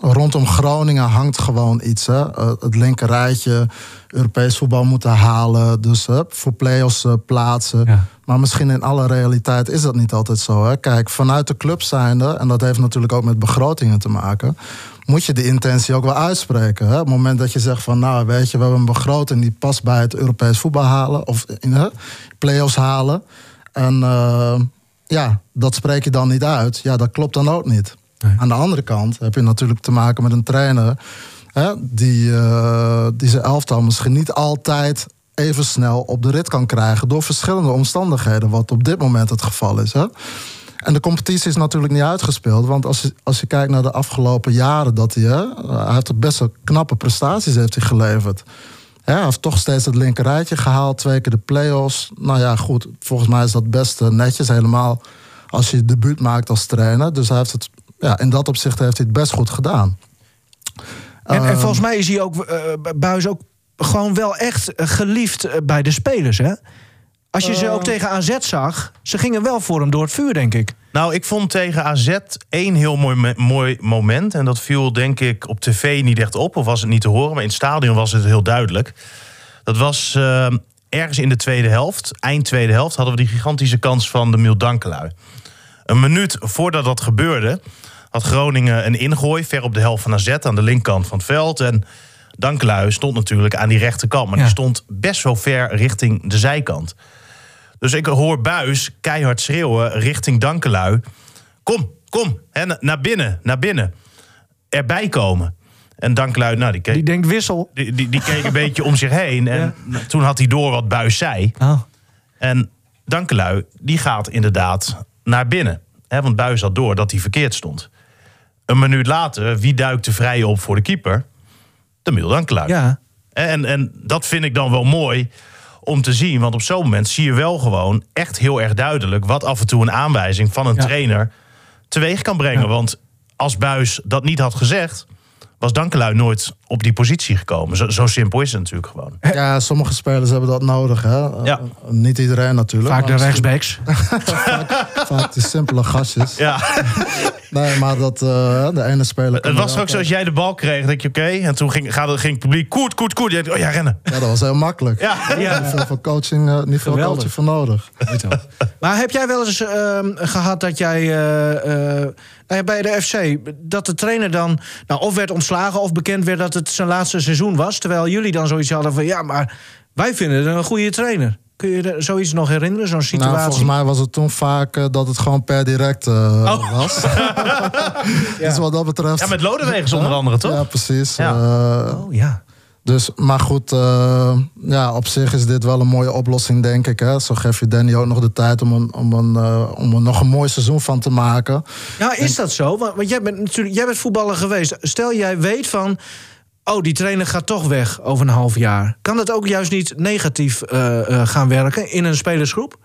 rondom Groningen hangt gewoon iets. Hè? Eh, het linker rijtje, Europees voetbal moeten halen. Dus voor play-offs plaatsen. Maar misschien in alle realiteit is dat niet altijd zo. Hè? Kijk, vanuit de club zijnde... en dat heeft natuurlijk ook met begrotingen te maken moet je de intentie ook wel uitspreken. Hè? Op het moment dat je zegt van, nou weet je, we hebben een begroting die past bij het Europees voetbal halen of in de play-offs halen. En ja, dat spreek je dan niet uit. Ja, dat klopt dan ook niet. Aan de andere kant heb je natuurlijk te maken met een trainer hè, die, eh, die zijn elftal misschien niet altijd even snel op de rit kan krijgen door verschillende omstandigheden, wat op dit moment het geval is. Hè? En de competitie is natuurlijk niet uitgespeeld. Want als je, als je kijkt naar de afgelopen jaren, dat hij, hè, hij heeft best wel knappe prestaties heeft hij geleverd. Hij heeft toch steeds het linkerrijtje gehaald, twee keer de play-offs. Nou ja, goed, volgens mij is dat best eh, netjes, helemaal als je debuut maakt als trainer. Dus hij heeft het, ja, in dat opzicht heeft hij het best goed gedaan. En, en Ehm, volgens mij is hij ook, eh Buis ook gewoon wel echt eh, geliefd bij de spelers, hè? Als je ze ook tegen AZ zag, ze gingen wel voor hem door het vuur, denk ik. Nou, ik vond tegen AZ één heel mooi, mooi moment. En dat viel denk ik op tv niet echt op, of was het niet te horen. Maar in het stadion was het heel duidelijk. Dat was eh, ergens in de tweede helft, eind tweede helft... hadden we die gigantische kans van de Mildankelui. Een minuut voordat dat gebeurde... had Groningen een ingooi ver op de helft van AZ... aan de linkerkant van het veld. En Dankelui stond natuurlijk aan die rechterkant. Maar die stond best wel ver richting de zijkant. Dus ik hoor Buis keihard schreeuwen richting Dankelui. Kom, kom, hè, na- naar binnen, naar binnen. Erbij komen. En Dankelui, nou, die, keek, Die denkt wissel. die, die, die keek een *laughs* beetje om zich heen. En toen had hij door wat Buis zei. Oh. En Dankelui, die gaat inderdaad naar binnen. Hè, want Buis had door dat hij verkeerd stond. Een minuut later, wie duikt er vrij op voor de keeper? De Mil Dankelui. Ja. En, en dat vind ik dan wel mooi om te zien. Want op zo'n moment zie je wel gewoon echt heel erg duidelijk... wat af en toe een aanwijzing van een Ja. trainer teweeg kan brengen. Want als Buis dat niet had gezegd... was Dankelui nooit op die positie gekomen. Zo, zo simpel is het natuurlijk gewoon. Ja, sommige spelers hebben dat nodig. Hè? Ja. Eh, niet iedereen natuurlijk. Vaak de rechtsbacks. *laughs* Vaak die simpele gastjes. Ja. *laughs* Nee, maar dat eh, de ene speler... Het was ook zo, als jij de bal kreeg, denk je oké. en toen ging, gaat, ging het publiek koert, koert, koert. Je denkt, oh ja, rennen. Ja, dat was heel makkelijk. Ja. Niet veel voor coaching, eh, niet veel Geweldig. coaching voor nodig. Maar heb jij wel eens ehm, gehad dat jij eh, eh, nou ja, bij de FC... dat de trainer dan nou, of werd ontslagen of bekend werd dat het zijn laatste seizoen was... terwijl jullie dan zoiets hadden van... ja, maar wij vinden het een goede trainer. Kun je er zoiets nog herinneren, zo'n situatie? Nou, volgens mij was het toen vaak eh, dat het gewoon per direct eh, was. *laughs* Dus wat dat betreft... Ja, met Lodewegers onder andere, toch? Ja, precies. Ja. Eh, Oh ja. Dus, maar goed, eh, ja, op zich is dit wel een mooie oplossing, denk ik. Hè? Zo geef je Danny ook nog de tijd om, een, om, een, eh, om er nog een mooi seizoen van te maken. Ja, is dat zo? Want, want jij bent natuurlijk jij bent voetballer geweest. Stel jij weet van. Oh, die trainer gaat toch weg over een half jaar. Kan dat ook juist niet negatief eh, gaan werken in een spelersgroep?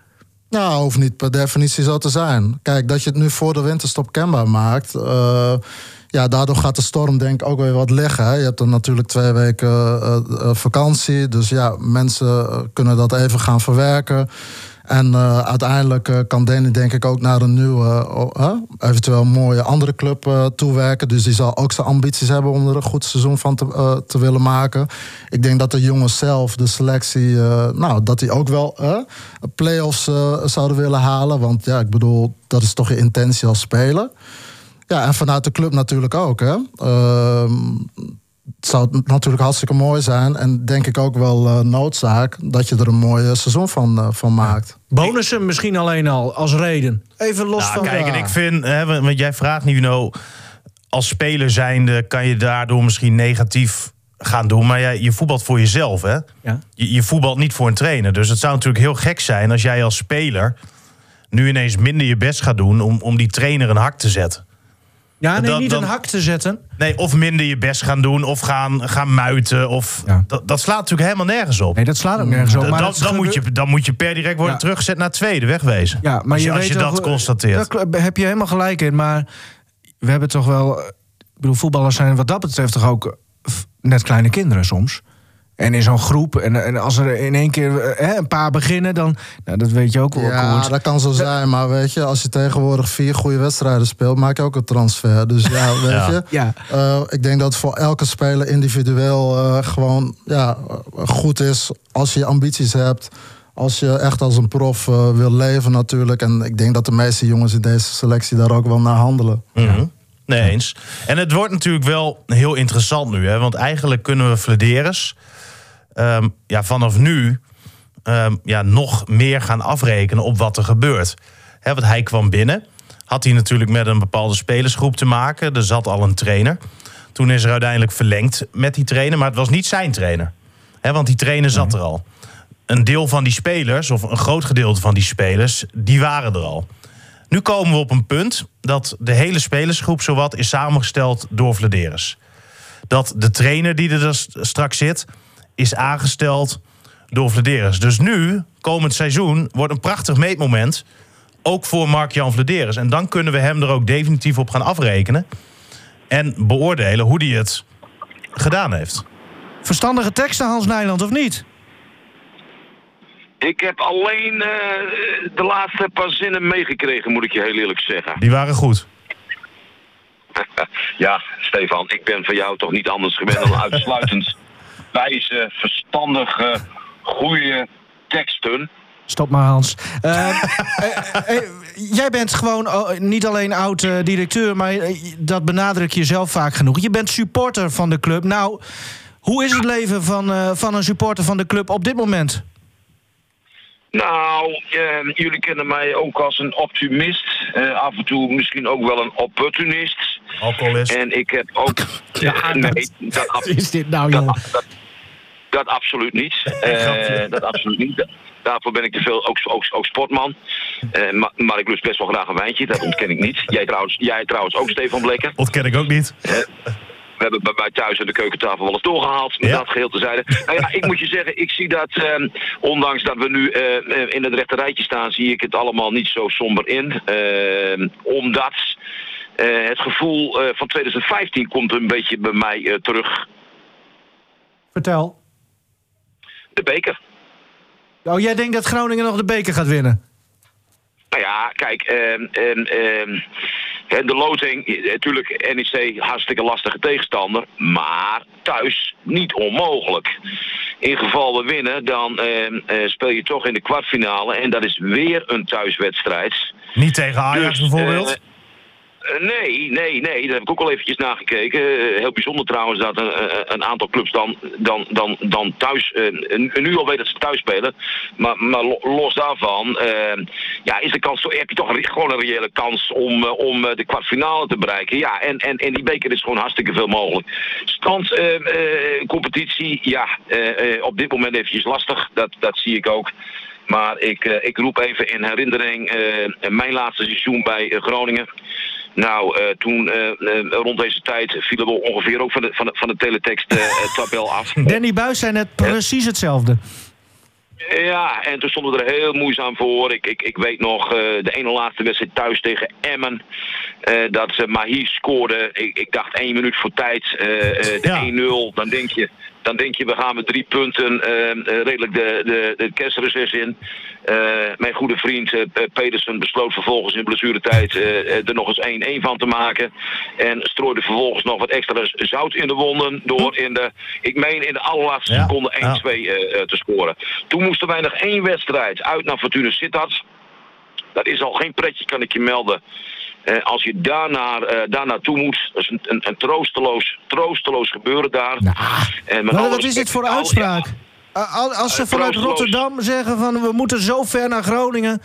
Nou, hoeft niet per definitie zo te zijn. Kijk, dat je het nu voor de winterstop kenbaar maakt. Eh, ja, daardoor gaat de storm denk ik ook weer wat liggen. hè. Je hebt dan natuurlijk twee weken eh, eh, vakantie. Dus ja, mensen eh, kunnen dat even gaan verwerken. En eh, uiteindelijk eh, kan Danny denk ik ook naar een nieuwe, eh, eh, eventueel mooie andere club eh, toewerken. Dus die zal ook zijn ambities hebben om er een goed seizoen van te, eh, te willen maken. Ik denk dat de jongens zelf, de selectie, eh, nou, dat die ook wel eh, play-offs eh, zouden willen halen. Want ja, ik bedoel, dat is toch je intentie als speler. Ja, en vanuit de club natuurlijk ook. Hè. Ehm, het zou natuurlijk hartstikke mooi zijn. En denk ik ook wel eh, noodzaak dat je er een mooi eh, seizoen van, eh, van maakt. Bonussen misschien alleen al als reden. Even los Nou, van. kijk, en ik vind, hè, want want jij vraagt nu, nou, als speler zijnde kan je daardoor misschien negatief gaan doen. Maar jij, je voetbalt voor jezelf, hè? Ja. Je, je voetbalt niet voor een trainer. Dus het zou natuurlijk heel gek zijn als jij als speler nu ineens minder je best gaat doen om, om die trainer een hak te zetten. Ja, nee, Dan- niet dan- een hak te zetten. Nee, of minder je best gaan doen, of gaan, gaan muiten. Of, dat, dat slaat natuurlijk helemaal nergens op. Nee, dat slaat ook nergens op. Dan, Maar dan, dan moet je, dan moet je per direct worden Ja. teruggezet naar tweede, wegwezen. Ja, maar als je, je, als je dat constateert. Daar heb je helemaal gelijk in. Maar we hebben toch wel. eh, Ik bedoel, voetballers zijn wat dat betreft toch ook eh, net kleine kinderen soms. En in zo'n groep, en, en als er in één keer eh, hè, een paar beginnen, dan. Nou, dat weet je ook wel. Ja, Koert. dat kan zo zijn. Maar weet je, als je tegenwoordig vier goede wedstrijden speelt, maak je ook een transfer. Dus ja, *laughs* weet Ja. je. Ja. eh, ik denk dat voor elke speler individueel eh, gewoon ja, eh, goed is als je ambities hebt. Als je echt als een prof eh, wil leven natuurlijk. En ik denk dat de meeste jongens in deze selectie daar ook wel naar handelen. Mhm. Nee eens. En het wordt natuurlijk wel heel interessant nu. Hè? Want eigenlijk kunnen we Flederis ehm, ja, vanaf nu ehm, ja, nog meer gaan afrekenen op wat er gebeurt. Want hij kwam binnen. Had hij natuurlijk met een bepaalde spelersgroep te maken. Er zat al een trainer. Toen is er uiteindelijk verlengd met die trainer. Maar het was niet zijn trainer. Want die trainer zat er al. Een deel van die spelers, of een groot gedeelte van die spelers, die waren er al. Nu komen we op een punt dat de hele spelersgroep zowat is samengesteld door Vladeris. Dat de trainer die er dus straks zit, is aangesteld door Vladeris. Dus nu, komend seizoen, wordt een prachtig meetmoment. Ook voor Mark-Jan Vladeris. En dan kunnen we hem er ook definitief op gaan afrekenen. En beoordelen hoe hij het gedaan heeft. Verstandige teksten, Hans Nijland, of niet? Ik heb alleen eh, de laatste paar zinnen meegekregen, moet ik je heel eerlijk zeggen. Die waren goed. *laughs* Ja, Stefan, ik ben van jou toch niet anders gewend dan uitsluitend *laughs* wijze, verstandige, goede teksten. Stop maar, Hans. Eh, *laughs* eh, eh, jij bent gewoon oh, niet alleen oud-directeur, maar eh, dat benadruk je zelf vaak genoeg. Je bent supporter van de club. Nou, hoe is het leven van, eh, van een supporter van de club op dit moment? Nou, eh, jullie kennen mij ook als een optimist. Eh, af en toe misschien ook wel een opportunist. Alcoholist. En ik heb ook... Eh, nee, dat, is dit nou, joh? dat, dat absoluut niet. *laughs* Eh, dat absoluut niet. Da- Daarvoor ben ik te veel ook, ook, ook sportman. Eh, maar, maar ik lust best wel graag een wijntje, dat ontken ik niet. Jij trouwens, jij trouwens ook, Stefan Blekker. Ontken ik ook niet. We hebben bij mij thuis aan de keukentafel wel eens doorgehaald. Met Ja. dat geheel tezijde. Nou ja, ik moet je zeggen, ik zie dat, ehm, ondanks dat we nu eh, eh, in het rechte rijtje staan, zie ik het allemaal niet zo somber in. Ehm, omdat eh, het gevoel eh, van 2015 komt een beetje bij mij eh, terug. Vertel. De beker. Oh, jij denkt dat Groningen nog de beker gaat winnen? Nou ja, kijk, ehm, ehm, ehm, hè, de loting, eh, natuurlijk NEC hartstikke lastige tegenstander, maar thuis niet onmogelijk. In geval we winnen, dan ehm, eh, speel je toch in de kwartfinale en dat is weer een thuiswedstrijd. Niet tegen Ajax Dus, bijvoorbeeld. eh, nee, nee, nee. Daar heb ik ook al eventjes nagekeken. Eh, heel bijzonder trouwens dat een, een- aantal clubs dan, dan, dan, dan thuis, eh, nu al weten dat ze thuis spelen. Maar, maar lo- los daarvan, eh, ja, is de kans, heb je toch gewoon een reële kans om, eh, om eh, de kwartfinale te bereiken. Ja, en, en, en die beker is gewoon hartstikke veel mogelijk. Stand, eh, eh, competitie, ja, eh, eh, op dit moment eventjes lastig. Dat, dat zie ik ook. Maar ik, eh, ik roep even in herinnering eh, mijn laatste seizoen bij eh, Groningen. Nou, eh, toen eh, eh, rond deze tijd vielen we ongeveer ook van de, van de, van de teletext-tabel af. *laughs* Danny Buis zei net precies hetzelfde. Ja, en toen stonden we er heel moeizaam voor. Ik, ik, ik weet nog, de ene laatste wedstrijd thuis tegen Emmen. dat ze Mahi scoorde. Ik, ik dacht één minuut voor tijd. eh, de 1-0. Dan denk je, dan denk je, we gaan met drie punten eh, eh, redelijk de, de, de kerstreces in. Eh, mijn goede vriend eh, Pedersen besloot vervolgens in blessuretijd er nog eens 1-1 van te maken. En strooide vervolgens nog wat extra zout in de wonden door in de, ik meen in de allerlaatste seconde 1-2 eh, eh, te scoren. Toen moesten wij nog één wedstrijd uit naar Fortuna Sittard. Dat is al geen pretje, kan ik je melden. Eh, als je daarnaar, eh, daar naartoe moet, dat is een, een, een troosteloos, troosteloos gebeuren daar. en met Maar alle wat is dit voor uitspraak? Als ze Eh, vanuit. Rotterdam zeggen van we moeten zo ver naar Groningen.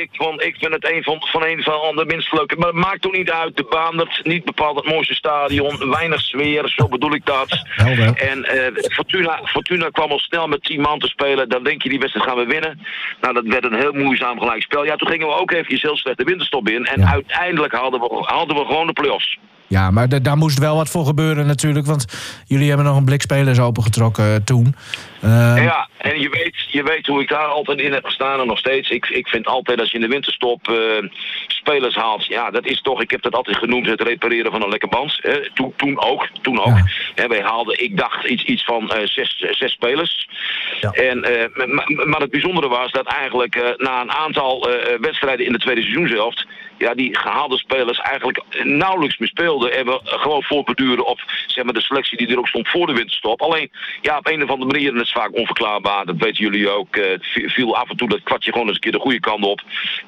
Ik, ik vind het een van, van een van de minst leuke. Maar het maakt toch niet uit. De baan, dat niet bepaald het mooiste stadion. Weinig sfeer, zo bedoel ik dat. En eh, Fortuna, Fortuna kwam al snel met 10 man te spelen. Dan denk je, die wedstrijd gaan we winnen. Nou, dat werd een heel moeizaam gelijkspel. Ja, toen gingen we ook eventjes heel slecht de winterstop in. En uiteindelijk haalden we, haalden we gewoon de play-offs. Ja, maar da- daar moest wel wat voor gebeuren natuurlijk. Want jullie hebben nog een blik spelers opengetrokken eh, toen. Ehm, Ja, en je weet, je weet hoe ik daar altijd in heb gestaan en nog steeds. Ik, ik vind altijd als je in de winterstop eh, spelers haalt, ja, dat is toch, ik heb dat altijd genoemd, het repareren van een lekker band. Toen, toen ook, toen ook. Wij haalden, ik dacht, iets, iets van eh, zes, zes spelers. En, eh, maar, maar het bijzondere was dat eigenlijk na een aantal wedstrijden in de tweede seizoenshelft, ja, die gehaalde spelers eigenlijk nauwelijks meer speelden. En we gewoon voortbeduren op zeg maar, de selectie die er ook stond voor de winterstop. Alleen, ja, op een of andere manier, en dat is vaak onverklaarbaar, dat weten jullie ook, vi- viel af en toe dat kwartje gewoon eens een keer de goede kant op.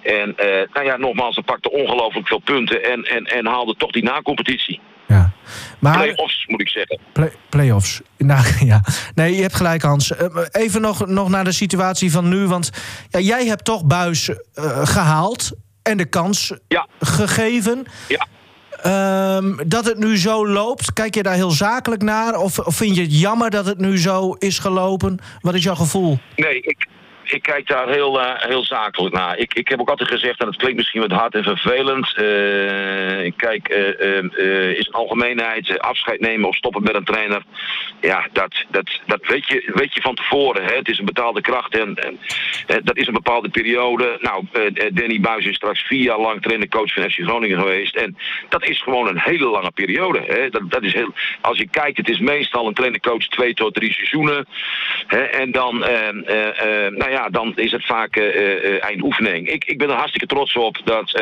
En eh, nou ja, nogmaals, ze pakte ongelooflijk veel punten en, en, en haalde toch die na-competitie. Maar- Play-offs, moet ik zeggen. Play- Play-offs. *laughs* Nou ja, nee, je hebt gelijk, Hans. Eh, Even nog, nog naar de situatie van nu. Want ja, jij hebt toch Buis eh, gehaald en de kans gegeven. Ja. Ehm, dat het nu zo loopt, kijk je daar heel zakelijk naar? Of, of vind je het jammer dat het nu zo is gelopen? Wat is jouw gevoel? Nee, ik, ik kijk daar heel, eh, heel zakelijk naar. Ik, ik heb ook altijd gezegd, en het klinkt misschien wat hard en vervelend. eh, kijk, eh, is een algemeenheid afscheid nemen of stoppen met een trainer. Ja, dat, dat, dat weet, je, weet je van tevoren. Hè? Het is een betaalde kracht en, en dat is een bepaalde periode. Nou, Danny Buis is straks vier jaar lang trainer-coach van FC Groningen geweest. En dat is gewoon een hele lange periode. Hè? Dat, dat is heel, als je kijkt, het is meestal een trainer-coach twee tot drie seizoenen. Hè? En dan, nou ja, dan is het vaak eh, eh, eh, eindoefening. Ik, ik ben er hartstikke trots op dat,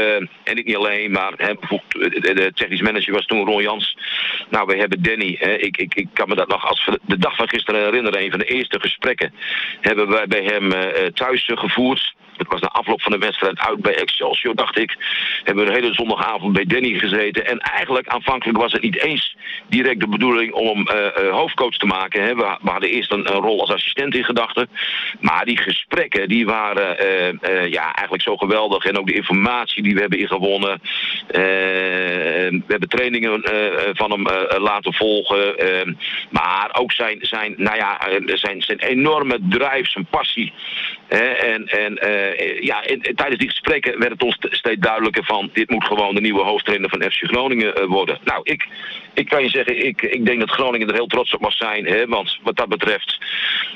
en ik niet alleen, maar hè, de, technisch manager was toen Ron Jans. Nou, we hebben Danny. Hè, ik, ik, ik kan me dat nog als de dag van gisteren herinneren. Een van de eerste gesprekken hebben wij bij hem thuis gevoerd. Het was na afloop van de wedstrijd uit bij Excelsior, dacht ik. Hebben we een hele zondagavond bij Danny gezeten. En eigenlijk aanvankelijk was het niet eens direct de bedoeling om hem eh, eh, hoofdcoach te maken. Hè. We, we hadden eerst een, rol als assistent in gedachten. Maar die gesprekken die waren eh, ja, eigenlijk zo geweldig. En ook de informatie die we hebben ingewonnen. We hebben trainingen van hem laten volgen. eh, maar ook zijn, zijn, nou ja, zijn, zijn enorme drive, zijn passie. En en eh, ja, en, en tijdens die gesprekken werd het ons st- steeds duidelijker van... dit moet gewoon de nieuwe hoofdtrainer van FC Groningen eh, worden. Nou, ik, ik kan je zeggen, ik, ik denk dat Groningen er heel trots op mag zijn. Hè, want wat dat betreft,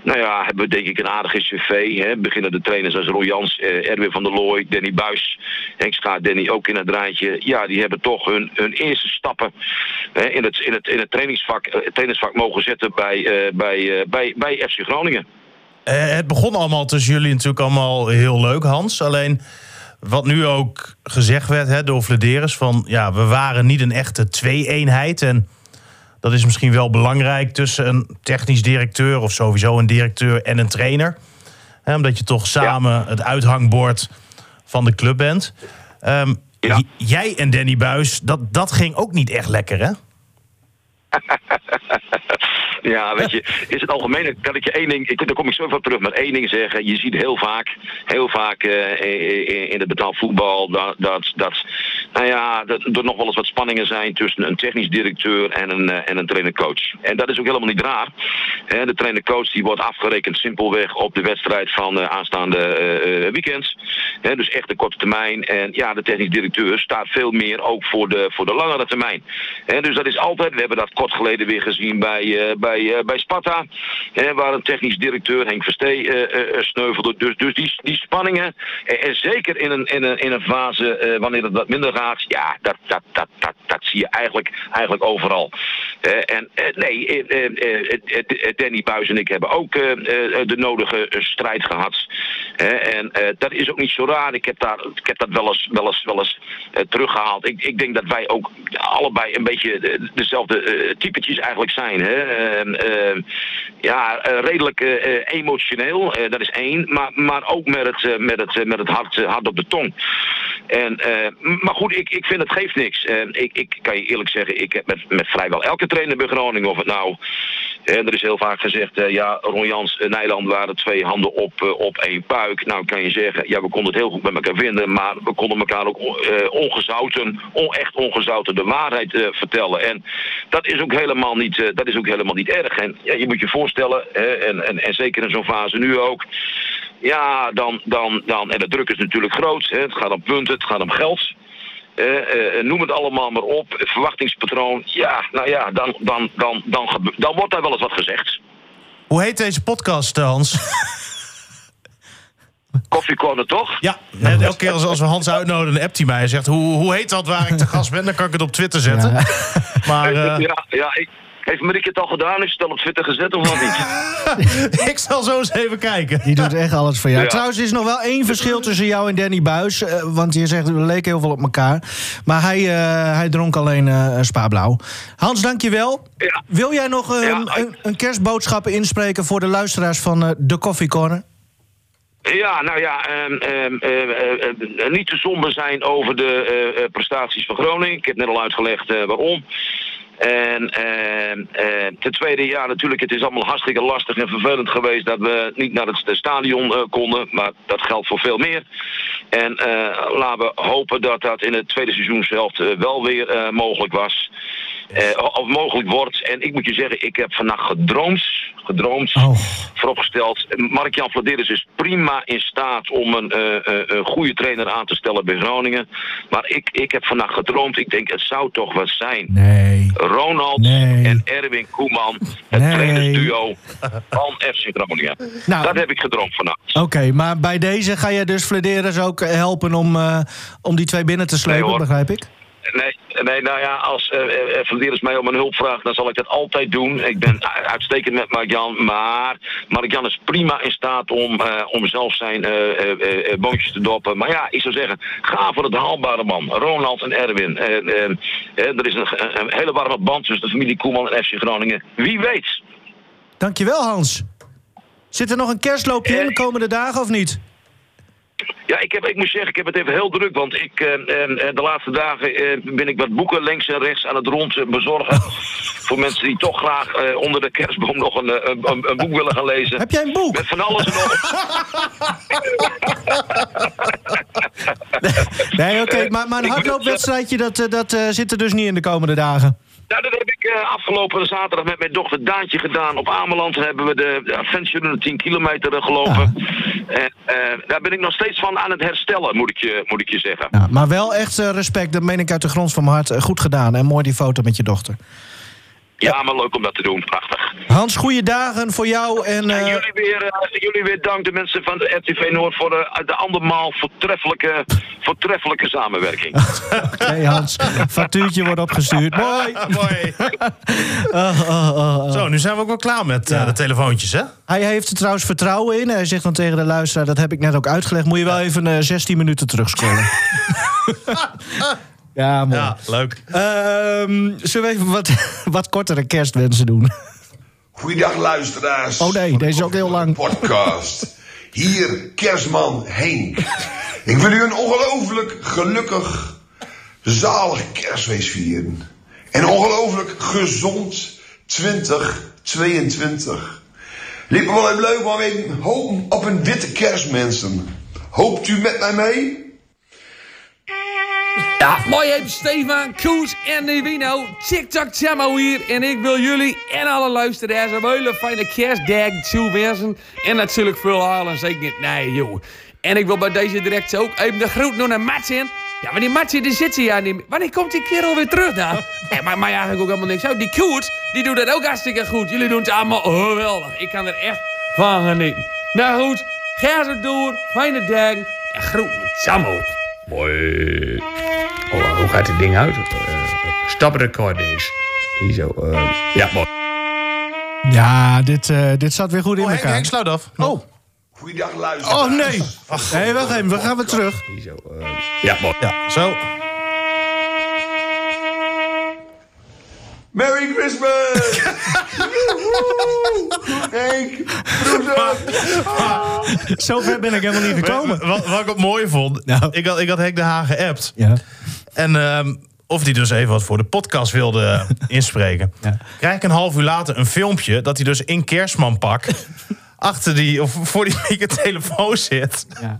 nou ja, hebben we denk ik een aardige cv. Beginnen de trainers als Roy Jans, eh, Erwin van der Looy, Danny Buis... Henk Schaar, Danny ook in het rijtje. Ja, die hebben toch hun, hun eerste stappen in, het, in, het, in het trainingsvak, trainingsvak mogen zetten bij, bij, bij, bij FC Groningen. Eh, het begon allemaal tussen jullie natuurlijk allemaal heel leuk, Hans. Alleen wat nu ook gezegd werd hè, door Vladeris... van ja, we waren niet een echte twee-eenheid. En dat is misschien wel belangrijk tussen een technisch directeur... of sowieso een directeur en een trainer. Hè, omdat je toch samen het uithangbord van de club bent. Ehm, jij en Danny Buis, dat, dat ging ook niet echt lekker, hè? *laughs* Ja, weet je, in het algemeen kan ik je één ding, ik, daar kom ik zo op terug, maar één ding zeggen. Je ziet heel vaak, heel vaak eh, in, in het betaald voetbal dat, dat, dat, nou ja, dat er nog wel eens wat spanningen zijn tussen een technisch directeur en een, eh, en een trainer-coach. En dat is ook helemaal niet raar. De trainer-coach die wordt afgerekend simpelweg op de wedstrijd van de aanstaande eh, eh, weekend. Hè, dus echt de korte termijn. En ja, de technisch directeur staat veel meer ook voor de, voor de langere termijn. Dus dat is altijd, we hebben dat kort geleden weer gezien bij, eh, bij, eh, bij Sparta. Waar een technisch directeur, Henk Verstee, eh, eh, eh, sneuvelde. Dus, dus die, die spanningen, en, zeker in een, in een, in een fase eh, wanneer het wat minder gaat, ja, dat, dat, dat, dat, dat zie je eigenlijk, eigenlijk overal. Eh, en eh, nee, eh, Danny Buis en ik hebben ook de nodige strijd gehad. En dat is ook niet zo raar. Ik heb, daar, ik heb dat wel eens, wel eens, wel eens eh, teruggehaald. Ik, ik denk dat wij ook allebei een beetje de- dezelfde typetjes eigenlijk zijn. Hè? Ja, redelijk emotioneel, dat is één. Maar, maar ook met het, met het, met het hart, op de tong. En, maar goed, ik, ik vind het geeft niks. Eh, ik, ik kan je eerlijk zeggen, ik heb met, met vrijwel elke trainer bij Groningen, of het nou... En er is heel vaak gezegd, eh, ja, Ron Jans en Nijland waren twee handen op, eh, op één buik. Nou kan je zeggen, ja, we konden het heel goed met elkaar vinden, maar we konden elkaar ook eh, ongezouten, on, echt ongezouten de waarheid eh, vertellen. En dat is ook helemaal niet, eh, dat is ook helemaal niet erg. En ja, je moet je voorstellen, hè, en, en, en zeker in zo'n fase nu ook, ja, dan, dan, dan, en de druk is natuurlijk groot. Hè, het gaat om punten, het gaat om geld. Eh, eh, noem het allemaal maar op. Verwachtingspatroon. Ja, nou ja, dan, dan, dan, dan, dan wordt daar wel eens wat gezegd. Hoe heet deze podcast, eh, Hans? *laughs* Koffiecorner toch? Ja, elke keer als, als we Hans uitnodigen, dan appt hij mij en zegt... Hoe, hoe heet dat waar ik te gast ben? Dan kan ik het op Twitter zetten. Maar *laughs* eh, Ja, ja ik, heeft Marieke het al gedaan? Is het al op Twitter gezet of nog niet? *laughs* *laughs* ik zal zo eens even kijken. Die doet echt alles voor jou. Ja. Trouwens, er is nog wel één verschil tussen jou en Danny Buis. eh, want je zegt, we leken heel veel op elkaar. Maar hij, eh, hij dronk alleen eh Spa-blauw. Hans, dankjewel. Ja. Wil jij nog een, een, een kerstboodschap inspreken... voor de luisteraars van eh, de Coffee Corner? Ja, nou ja, ehm, ehm, eh, eh, eh, niet te somber zijn over de eh, eh, prestaties van Groningen. Ik heb net al uitgelegd eh, waarom. En ehm, eh, ten tweede, ja, natuurlijk, het is allemaal hartstikke lastig en vervelend geweest dat we niet naar het stadion eh, konden. Maar dat geldt voor veel meer. En eh, laten we hopen dat dat in het tweede seizoen zelf eh, wel weer mogelijk was. Eh, of mogelijk wordt. En ik moet je zeggen, ik heb vannacht gedroomd. Gedroomd. Vooropgesteld. Mark-Jan Vladeris is prima in staat om een, eh, eh, een goede trainer aan te stellen bij Groningen. Maar ik, ik heb vannacht gedroomd. Ik denk, het zou toch wat zijn. Nee. Ronald Nee. en Erwin Koeman. Het Nee. trainersduo van FC Groningen. Nou. Dat heb ik gedroomd vannacht. Oké, maar bij deze ga je dus Flederis ook helpen... om, eh, om die twee binnen te slepen, Nee, begrijp ik? Nee, nee, nou ja, als uh, uh, mij om een hulp vraagt, dan zal ik dat altijd doen. Ik ben uitstekend met Mark-Jan, maar Mark-Jan is prima in staat om, om zelf zijn eh, boontjes te doppen. Maar ja, ik zou zeggen, ga voor het haalbare man. Ronald en Erwin. Er is een, een- een hele warme band tussen de familie Koeman en FC Groningen. Wie weet. Dankjewel, Hans. Zit er nog een kerstloopje in de komende dagen of niet? Ja, ik, heb, ik moet zeggen, ik heb het even heel druk. Want ik, eh, eh, de laatste dagen eh, ben ik wat boeken links en rechts aan het rond eh, bezorgen. Voor mensen die toch graag eh, onder de kerstboom nog een, eh, een, een, boek willen gaan lezen. Heb jij een boek? Met van alles en nog. *laughs* Nee, oké, maar, maar een hardloopwedstrijdje, dat, eh, dat eh, zit er dus niet in de komende dagen. Nou, dat heb ik eh, afgelopen zaterdag met mijn dochter Daantje gedaan. Op Ameland hebben we de de Adventure de 10 kilometer eh, gelopen. En eh, daar ben ik nog steeds van aan het herstellen, moet ik je, moet ik je zeggen. Ja, maar wel echt respect, dat meen ik uit de grond van mijn hart. Goed gedaan en mooi die foto met je dochter. Ja, maar leuk om dat te doen. Prachtig. Hans, goede dagen voor jou en... En eh, jullie weer, eh, jullie weer dank de mensen van de RTV Noord voor de, de andermaal voortreffelijke, voortreffelijke samenwerking. *laughs* Oké, Hans, factuurtje wordt opgestuurd. Mooi. *laughs* Mooi. Oh, oh, oh, oh. Zo, nu zijn we ook wel klaar met eh, Ja. de telefoontjes, hè? Hij heeft er trouwens vertrouwen in. Hij zegt dan tegen de luisteraar, dat heb ik net ook uitgelegd... moet je wel even eh, 16 minuten terugscrollen. *laughs* ja, mooi. Ja, leuk. Ehm, zullen we even wat, *laughs* wat kortere kerstwensen doen? Goeiedag luisteraars. Oh nee, deze is ook heel lang. Podcast. Hier kerstman Henk. Ik wil u een ongelooflijk gelukkig zalig kerstfeest vieren. En ongelooflijk gezond 2022. Liepen wel even leuk, maar we hopen op een witte kerst, mensen. Hoopt u met mij mee? Ja, mooi even Stefan, Koes en Nivino. TikTok Jammo hier. En ik wil jullie en alle luisteraars een hele fijne kerstdag toewensen. En natuurlijk veel halen, zeker niet. Nee, joh. En ik wil bij deze direct ook even de groet doen naar Martin. Ja, maar die Martin die zit hier ja niet. Wanneer komt die kerel weer terug dan? *laughs* Nee, maar, maar eigenlijk ook helemaal niks uit. Die Koet, die doet dat ook hartstikke goed. Jullie doen het allemaal geweldig. Ik kan er echt van genieten. Nou goed, ga zo door. Fijne dag. En groet met Jammo. Mooi. Oh, hoe gaat dit ding uit? Uh, staprecordings. Hier zo. eh, ja, mooi. Ja, dit, eh, dit zat weer goed in Oh, Henk, elkaar. Henk, sluit af. Oh. Goeiedag, luisteraars. Oh nee. Nee, wacht even. We gaan weer terug. Ja, mooi. Ja, zo. Merry Christmas! Henk, broeder. Zover ben ik helemaal niet gekomen. Wat, wat ik ook mooi vond, ik, had, ik had Henk de Haag geappt. Ja. En ehm, of hij dus even wat voor de podcast wilde *laughs* inspreken. Krijg ik een half uur later een filmpje dat hij dus in kerstmanpak *laughs* achter die, of voor die telefoon zit. Ja,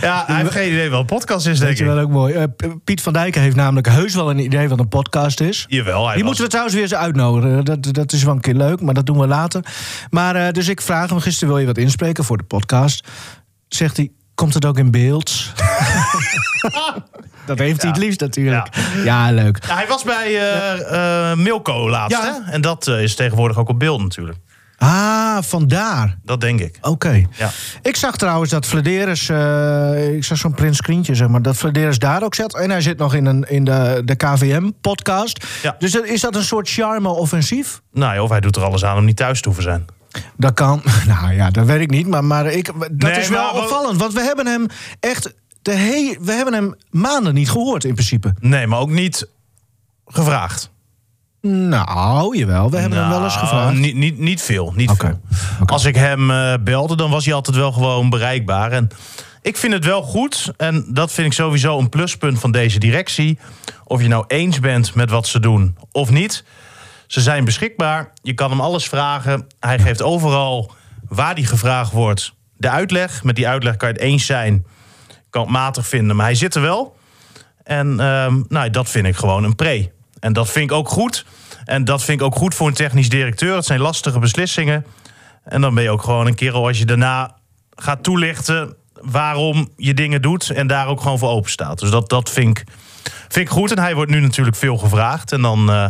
Ja. hij heeft geen idee wat een podcast is, denk Weet je ik. wel ook mooi. Eh, Piet van Dijken heeft namelijk heus wel een idee wat een podcast is. Jawel, hij Die was- moeten we trouwens weer eens uitnodigen. Dat, dat is wel een keer leuk, maar dat doen we later. Maar eh, dus ik vraag hem gisteren, wil je wat inspreken voor de podcast? Zegt hij, komt het ook in beeld? *laughs* dat heeft hij het liefst natuurlijk. Ja, leuk. Ja, hij was bij eh, eh, Milko laatst, Ja. hè? En dat eh, is tegenwoordig ook op beeld natuurlijk. Ah, vandaar. Dat denk ik. Oké. Ja. Ik zag trouwens dat Flederis, eh, ik zag zo'n prins Krientje, zeg maar, dat Flederis daar ook zat. En hij zit nog in, een, in de, de KVM-podcast. Dus dat- is dat een soort charme-offensief? Nou ja, of hij doet er alles aan om niet thuis te hoeven zijn. Dat kan. *laughs* Nou ja, dat weet ik niet. Maar, maar ik, dat Nee, is wel maar opvallend. Want we hebben hem echt. De he we hebben hem maanden niet gehoord in principe. Nee, maar ook niet gevraagd. Nou, jawel. We hebben hem wel eens Nou, gevraagd. Niet, niet, niet veel. Niet veel. Als ik hem eh, belde, dan was hij altijd wel gewoon bereikbaar. En ik vind het wel goed. En dat vind ik sowieso een pluspunt van deze directie. Of je nou eens bent met wat ze doen of niet. Ze zijn beschikbaar. Je kan hem alles vragen. Hij geeft overal waar die gevraagd wordt de uitleg. Met die uitleg kan je het eens zijn. Kan het matig vinden. Maar hij zit er wel. En ehm, nou, dat vind ik gewoon een pre. En dat vind ik ook goed. En dat vind ik ook goed voor een technisch directeur. Het zijn lastige beslissingen. En dan ben je ook gewoon een kerel als je daarna gaat toelichten waarom je dingen doet en daar ook gewoon voor open staat. Dus dat, dat vind, ik, vind ik goed. En hij wordt nu natuurlijk veel gevraagd. En dan eh,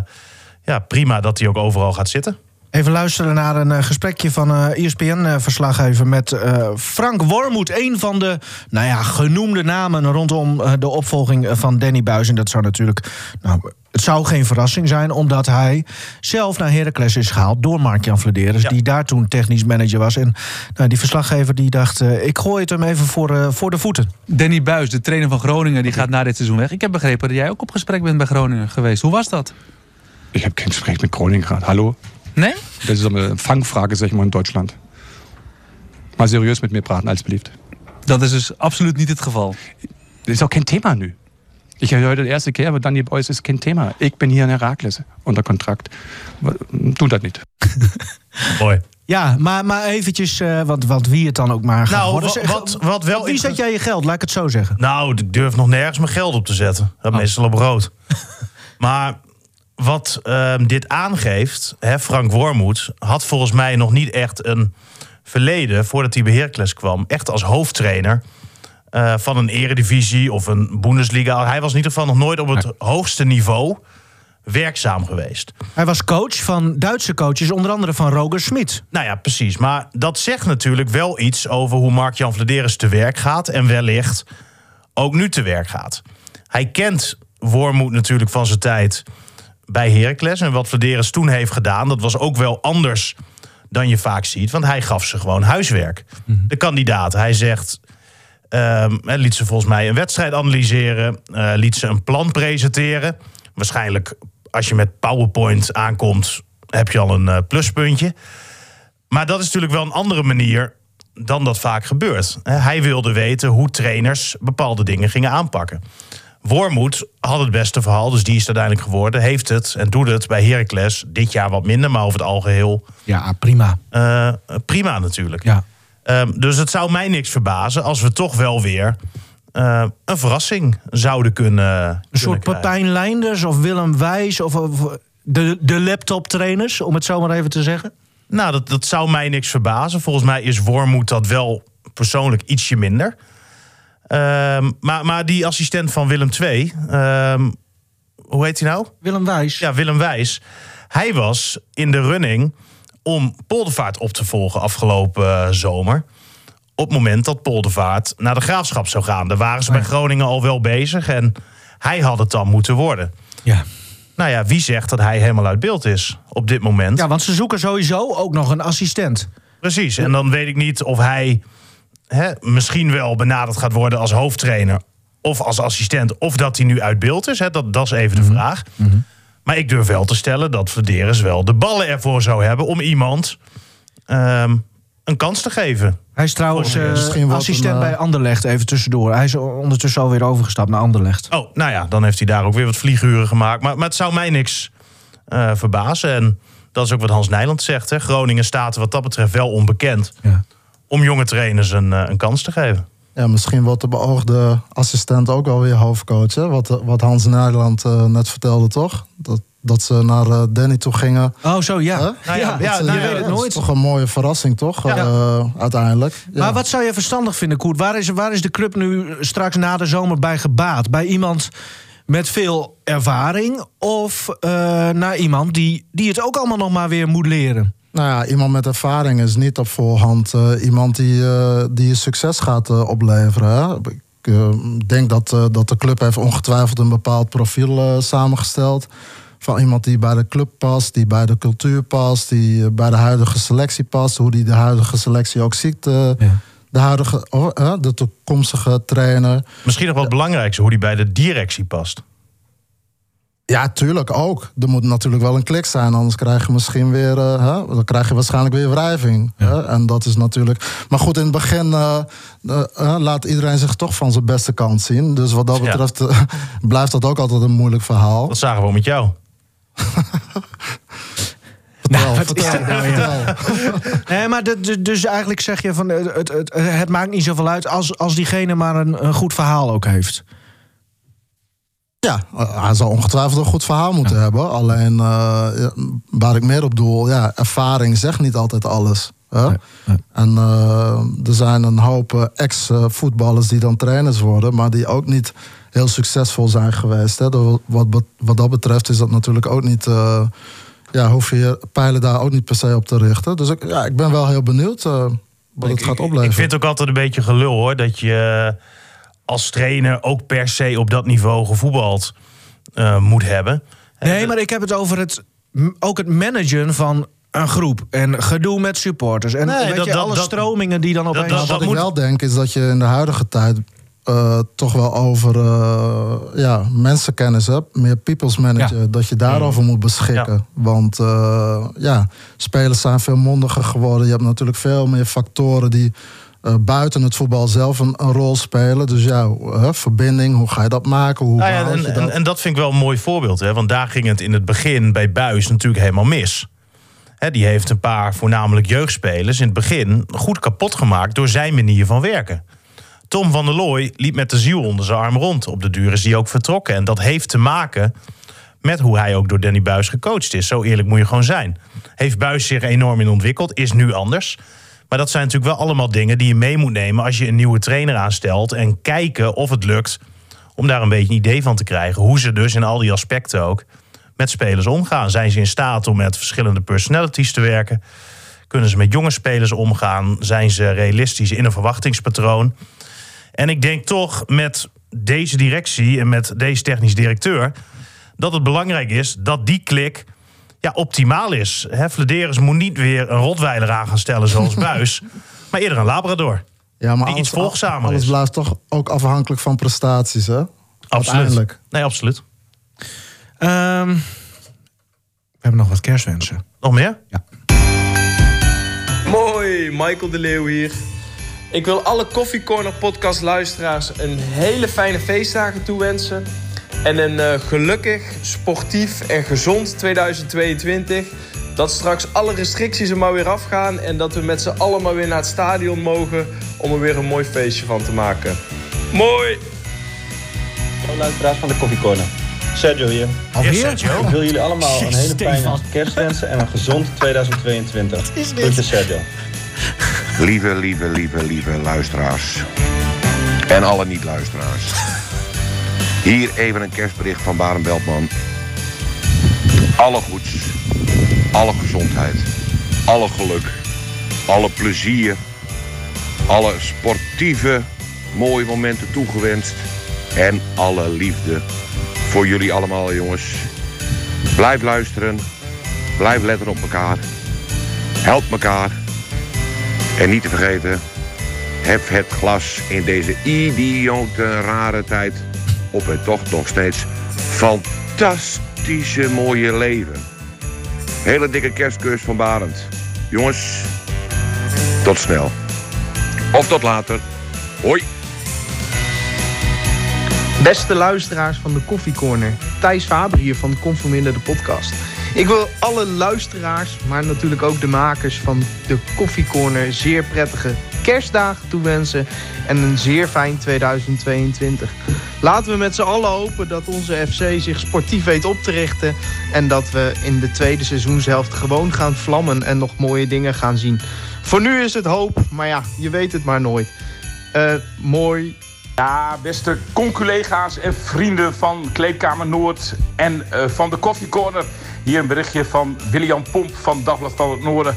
ja, prima dat hij ook overal gaat zitten. Even luisteren naar een eh, gesprekje van eh ESPN-verslaggever met eh, Frank Wormoed. Een van de nou ja, genoemde namen rondom eh, de opvolging van Danny Buis. En dat zou natuurlijk. Nou, het zou geen verrassing zijn, omdat hij zelf naar Heracles is gehaald door Mark-Jan Vladeres, die daar toen technisch manager was. En nou, die verslaggever die dacht: eh, ik gooi het hem even voor, eh, voor de voeten. Danny Buis, de trainer van Groningen, die gaat na dit seizoen weg. Ik heb begrepen dat jij ook op gesprek bent bij Groningen geweest. Hoe was dat? Ich habe kein Gespräch mit Groningen gehabt. Hallo? Nee? Das ist eine Fangfrage, zeg ich mal, in Deutschland. Mal serieus mit mir praten, als beliebt. Dat is dus absoluut niet het geval. Das ist auch kein Thema nu. Ich höre heute de eerste keer, maar Danny Boys is geen thema. Ik ben hier in Herakles onder contract. Doe dat niet. *laughs* Mooi. Ja, maar, maar eventjes, want, want wie het dan ook maar gaat Nou, worden. wat- wat wel Wie zet jij je geld? Laat ik het zo zeggen. Nou, ik durf nog nergens mijn geld op te zetten. Dat meestal op rood. *laughs* maar wat ehm, dit aangeeft, hè, Frank Wormoed had volgens mij nog niet echt een verleden voordat hij bij Heracles kwam. Echt als hoofdtrainer eh, van een eredivisie of een Bundesliga. Hij was in ieder geval nog nooit op het hoogste niveau werkzaam geweest. Hij was coach van Duitse coaches, onder andere van Roger Smit. Nou ja, precies. Maar dat zegt natuurlijk wel iets over hoe Mark-Jan Vladeris te werk gaat... en wellicht ook nu te werk gaat. Hij kent Wormoed natuurlijk van zijn tijd bij Heracles... en wat Vladeris toen heeft gedaan, dat was ook wel anders dan je vaak ziet. Want hij gaf ze gewoon huiswerk. De kandidaat, hij zegt... ehm, hij liet ze volgens mij een wedstrijd analyseren... eh, liet ze een plan presenteren. Waarschijnlijk als je met PowerPoint aankomt... heb je al een eh, pluspuntje. Maar dat is natuurlijk wel een andere manier dan dat vaak gebeurt. Hij wilde weten hoe trainers bepaalde dingen gingen aanpakken. Wormoed had het beste verhaal, dus die is het uiteindelijk geworden. Heeft het en doet het bij Heracles. Dit jaar wat minder, maar over het algeheel Ja, prima. eh, prima natuurlijk. Ja. Ehm, dus het zou mij niks verbazen als we toch wel weer eh, een verrassing zouden kunnen. Een soort Pepijn Leinders of Willem Wijs of, of de, de laptop-trainers, om het zo maar even te zeggen? Nou, dat, dat zou mij niks verbazen. Volgens mij is Wormoed dat wel persoonlijk ietsje minder. Ehm, maar, maar die assistent van Willem II, ehm, hoe heet hij nou? Willem Wijs. Ja, Willem Wijs. Hij was in de running om Poldervaart op te volgen afgelopen eh, zomer. Op het moment dat Poldervaart naar de graafschap zou gaan. Daar waren ze bij Groningen al wel bezig en hij had het dan moeten worden. Ja. Nou ja, wie zegt dat hij helemaal uit beeld is op dit moment? Ja, want ze zoeken sowieso ook nog een assistent. Precies. En dan weet ik niet of hij hè, misschien wel benaderd gaat worden als hoofdtrainer of als assistent, of dat hij nu uit beeld is. Hè. Dat, dat is even de vraag. Maar ik durf wel te stellen dat Verderes wel de ballen ervoor zou hebben om iemand ehm, een kans te geven. Hij is trouwens eh, assistent een, eh, bij Anderlecht, even tussendoor. Hij is ondertussen alweer overgestapt naar Anderlecht. Oh, nou ja, dan heeft hij daar ook weer wat vlieguren gemaakt. Maar, maar het zou mij niks eh, verbazen. En dat is ook wat Hans Nijland zegt. Hè. Groningen staat wat dat betreft wel onbekend. Om jonge trainers een, eh, een kans te geven. Ja, misschien wordt de beoogde assistent ook wel weer hoofdcoach. Hè? Wat, wat Hans Nederland eh, net vertelde, toch? Dat, dat ze naar eh, Danny toe gingen. Oh, zo ja. Huh? Nou ja, Dat ja, nou, je weet het dat is toch een mooie verrassing, toch? Ja. Eh, uiteindelijk. Ja. Maar wat zou je verstandig vinden, Koert? Waar is, waar is de club nu straks na de zomer bij gebaat? Bij iemand met veel ervaring of eh, naar iemand die, die het ook allemaal nog maar weer moet leren? Nou ja, iemand met ervaring is niet op voorhand eh, iemand die, eh, die je succes gaat eh, opleveren. Hè? Ik denk dat, eh, dat de club heeft ongetwijfeld een bepaald profiel eh, samengesteld. Van iemand die bij de club past, die bij de cultuur past, die bij de huidige selectie past. Hoe die de huidige selectie ook ziet. eh, De huidige, oh, de toekomstige trainer. Misschien nog wel het belangrijkste, hoe die bij de directie past. Ja, tuurlijk ook. Er moet natuurlijk wel een klik zijn, anders krijg je misschien weer, eh, hè? dan krijg je waarschijnlijk weer wrijving. Hè? En dat is natuurlijk. Maar goed, in het begin eh, eh, laat iedereen zich toch van zijn beste kant zien. Dus wat dat betreft *laughs* blijft dat ook altijd een moeilijk verhaal. Dat zagen we met jou. *laughs* Wat is nou. *laughs* Nee, maar de- dus eigenlijk zeg je van eh, het, het, het maakt niet zoveel uit als, als diegene maar een, een goed verhaal ook heeft. Ja, hij zal ongetwijfeld een goed verhaal moeten hebben. Alleen eh, ja, waar ik meer op doel, ja, ervaring zegt niet altijd alles. Hè? En eh, er zijn een hoop eh, ex-voetballers die dan trainers worden, maar die ook niet heel succesvol zijn geweest. Hè? Wat, wat, dat betreft is dat natuurlijk ook niet. eh, ja, hoef je je pijlen daar ook niet per se op te richten. Dus ik, ja, ik ben wel heel benieuwd eh, wat het gaat opleveren. Ik vind het ook altijd een beetje gelul hoor. Dat je als trainer ook per se op dat niveau gevoetbald eh, moet hebben. Nee, maar ik heb het over het, ook het managen van een groep. En gedoe met supporters. En Nee, weet dat- je, dat- alle dat- stromingen die dan opeens... Wat ik wel denk is dat je in de huidige tijd eh, toch wel over eh, ja, mensenkennis hebt. Meer people's manager. Dat je daarover moet beschikken. Want eh, ja, spelers zijn veel mondiger geworden. Je hebt natuurlijk veel meer factoren die eh, buiten het voetbal zelf een, een rol spelen. Dus ja, verbinding, hoe ga je dat maken? Hoe Nou ja, en, je en, dat? en dat vind ik wel een mooi voorbeeld. Hè? Want daar ging het in het begin bij Buis natuurlijk helemaal mis. Hè, die heeft een paar voornamelijk jeugdspelers in het begin goed kapot gemaakt door zijn manier van werken. Tom van der Looy liep met de ziel onder zijn arm rond. Op de duur is hij ook vertrokken. En dat heeft te maken met hoe hij ook door Danny Buis gecoacht is. Zo eerlijk moet je gewoon zijn. Heeft Buis zich enorm in ontwikkeld, is nu anders. Maar dat zijn natuurlijk wel allemaal dingen die je mee moet nemen als je een nieuwe trainer aanstelt. En kijken of het lukt om daar een beetje een idee van te krijgen. Hoe ze dus in al die aspecten ook met spelers omgaan. Zijn ze in staat om met verschillende personalities te werken? Kunnen ze met jonge spelers omgaan? Zijn ze realistisch in een verwachtingspatroon? En ik denk toch met deze directie en met deze technisch directeur... dat het belangrijk is dat die klik ja, optimaal is. Hè, Flederis moet niet weer een rotweiler aan gaan stellen zoals *laughs* Buis... maar eerder een labrador. ja, maar die iets volgzamer alles is. blijft toch ook afhankelijk van prestaties, hè? Uiteindelijk. Absoluut. Nee, absoluut. Ehm, we hebben nog wat kerstwensen. Nog meer? Ja. Mooi, Michael de Leeuw hier. Ik wil alle Coffee Corner podcast luisteraars een hele fijne feestdagen toewensen. En een eh, gelukkig, sportief en gezond 2022. Dat straks alle restricties er maar weer afgaan. En dat we met z'n allen maar weer naar het stadion mogen. Om er weer een mooi feestje van te maken. Mooi! Hallo luisteraars van de Coffee Corner. Sergio hier. Alweer? Yes, Sergio. Ik wil jullie allemaal een hele fijne kerst wensen en een gezond 2022. is dit? Groetjes Sergio. Lieve, lieve, lieve, lieve luisteraars. En alle niet-luisteraars. Hier even een kerstbericht van Baren Beltman. Alle goeds, alle gezondheid, alle geluk, alle plezier, alle sportieve mooie momenten toegewenst. En alle liefde voor jullie allemaal, jongens. Blijf luisteren, blijf letten op elkaar. Help elkaar. En niet te vergeten, hef het glas in deze idiote rare tijd op het toch nog steeds fantastische mooie leven. Hele dikke kerstkus van Barend. Jongens, tot snel. Of tot later. Hoi. Beste luisteraars van de Koffie Corner. Thijs Faber hier van de Conforminder de podcast. Ik wil alle luisteraars, maar natuurlijk ook de makers van de Koffie Corner... zeer prettige kerstdagen toewensen en een zeer fijn 2022. Laten we met z'n allen hopen dat onze FC zich sportief weet op te richten... en dat we in de tweede seizoenshelft gewoon gaan vlammen en nog mooie dingen gaan zien. Voor nu is het hoop, maar ja, je weet het maar nooit. Eh, mooi Ja, beste conculega's en vrienden van Kleedkamer Noord en eh, van de Coffee Corner. Hier een berichtje van William Pomp van Dagblad van het Noorden.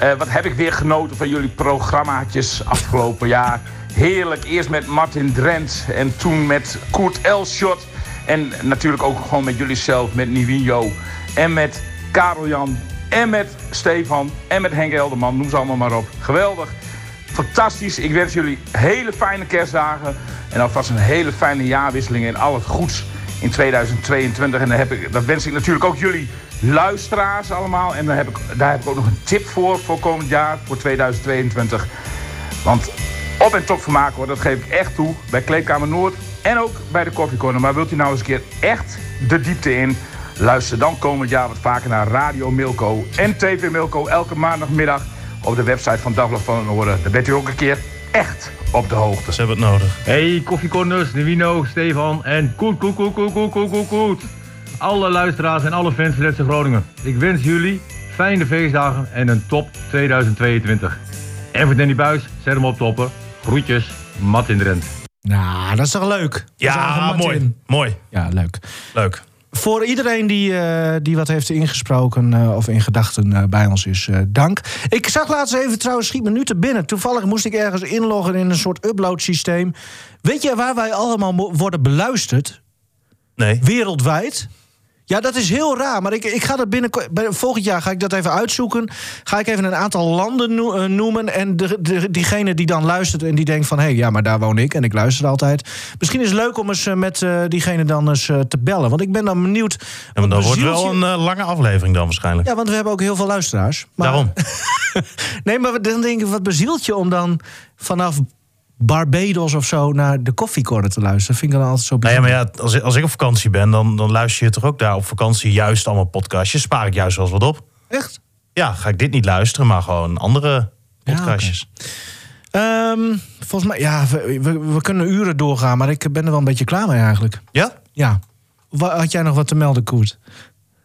Eh, wat heb ik weer genoten van jullie programmaatjes afgelopen jaar. Heerlijk, eerst met Martin Drent en toen met Koert Elschot. En natuurlijk ook gewoon met jullie zelf, met Nivino. En met Karel Jan. En met Stefan. En met Henk Elderman. Noem ze allemaal maar op. Geweldig. Fantastisch. Ik wens jullie hele fijne kerstdagen. En alvast een hele fijne jaarwisseling en al het goeds in 2022. En dan heb ik, dat wens ik natuurlijk ook jullie luisteraars allemaal. En dan heb ik, daar heb ik ook nog een tip voor voor komend jaar, voor 2022. Want op en top vermaken hoor, dat geef ik echt toe. Bij Kleedkamer Noord en ook bij de Coffee Corner. Maar wilt u nou eens een keer echt de diepte in? Luister dan komend jaar wat vaker naar Radio Milko en TV Milko elke maandagmiddag op de website van Dagblad van het Noorden. Dan bent u ook een keer echt op de hoogte. Ze hebben het nodig. Hey, koffiecorners, Nivino, Stefan en Koet, Koet, Koet, Koet, Koet, Koet, Koet, Koet. Alle luisteraars en alle fans van FC Groningen. Ik wens jullie fijne feestdagen en een top 2022. En voor Danny Buis, zet hem op toppen. Groetjes, Martin Drent. Nou, dat is toch leuk? Is Ja, mooi. Mooi. Ja, leuk. Leuk. Voor iedereen die, eh, die wat heeft ingesproken eh, of in gedachten eh, bij ons is, dank. Ik zag laatst even trouwens, schiet me nu te binnen. Toevallig moest ik ergens inloggen in een soort upload systeem. Weet je waar wij allemaal worden beluisterd? Nee. Wereldwijd? Ja, dat is heel raar. Maar ik, ik ga dat binnen, volgend jaar ga ik dat even uitzoeken. Ga ik even een aantal landen eh, noemen. En de, de, diegene die dan luistert en die denkt van... hé, hey, ja, maar daar woon ik en ik luister altijd. Misschien is het leuk om eens eh, met eh, diegene dan eens te bellen. Want ik ben dan benieuwd... Ja, dat wordt wel een lange aflevering dan waarschijnlijk. Ja, want we hebben ook heel veel luisteraars. Maar, Daarom. *laughs* nee, maar dan denk ik, wat bezielt je om dan vanaf Barbados of zo... naar de koffiecorner te luisteren? Vind ik dan altijd zo Nou ja, bijzonder. maar ja, als, ik- als ik op vakantie ben, dan, dan luister je toch ook daar op vakantie juist allemaal podcastjes. Spaar ik juist wel eens wat op. Echt? Ja, ga ik dit niet luisteren, maar gewoon andere podcastjes. Ehm, volgens mij, ja, we, we, we kunnen uren doorgaan, maar ik ben er wel een beetje klaar mee eigenlijk. Ja? Ja. Wa- Had jij nog wat te melden, Koert?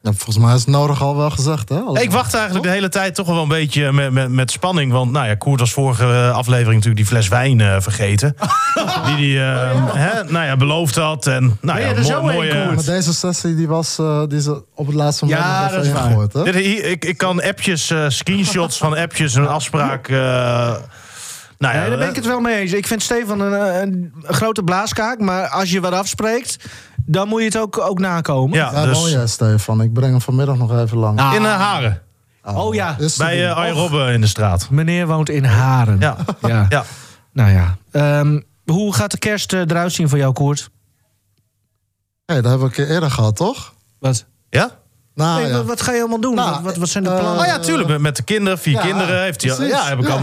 Ja, volgens mij is het nodig al wel gezegd, hè? Ik wacht eigenlijk de hele tijd toch wel een beetje met, met, met spanning. Want nou ja, Koert was vorige eh, aflevering natuurlijk die fles wijn eh, vergeten. *laughs* die hij hè, nou ja, beloofd had. En, nou ja, mooi, mooi, eh, Maar deze sessie die was eh, die is op het laatste moment Ja, dat is waar. hè? Dit- hier, ik, ik kan appjes, eh, screenshots van appjes, een afspraak. eh, nou ja, nee, daar ben ik het wel mee eens. Ik vind Stefan een, eh, een, een grote blaaskaak, maar als je wat afspreekt, dan moet je het ook, ook nakomen. Ja, Ja, dus- mooi hè, Stefan. Ik breng hem vanmiddag nog even lang. Ah. in eh, Haren. Oh ja, Bij eh Arjen Robben in de straat. meneer woont in Haren. Ja. *laughs* ja. Ja. Nou ja. Ehm, hoe gaat de kerst eh, eruit zien voor jou, Koert? Hey, dat hebben we een keer eerder gehad, toch? Wat? Ja? Nou, Nee, ja. wat, wat ga je allemaal doen? Nou, wat, wat, zijn de eh, plannen? Oh ja, tuurlijk. Met, de kinderen, vier Ja, kinderen heeft hij. precies. Ja, heb ik Ja. al.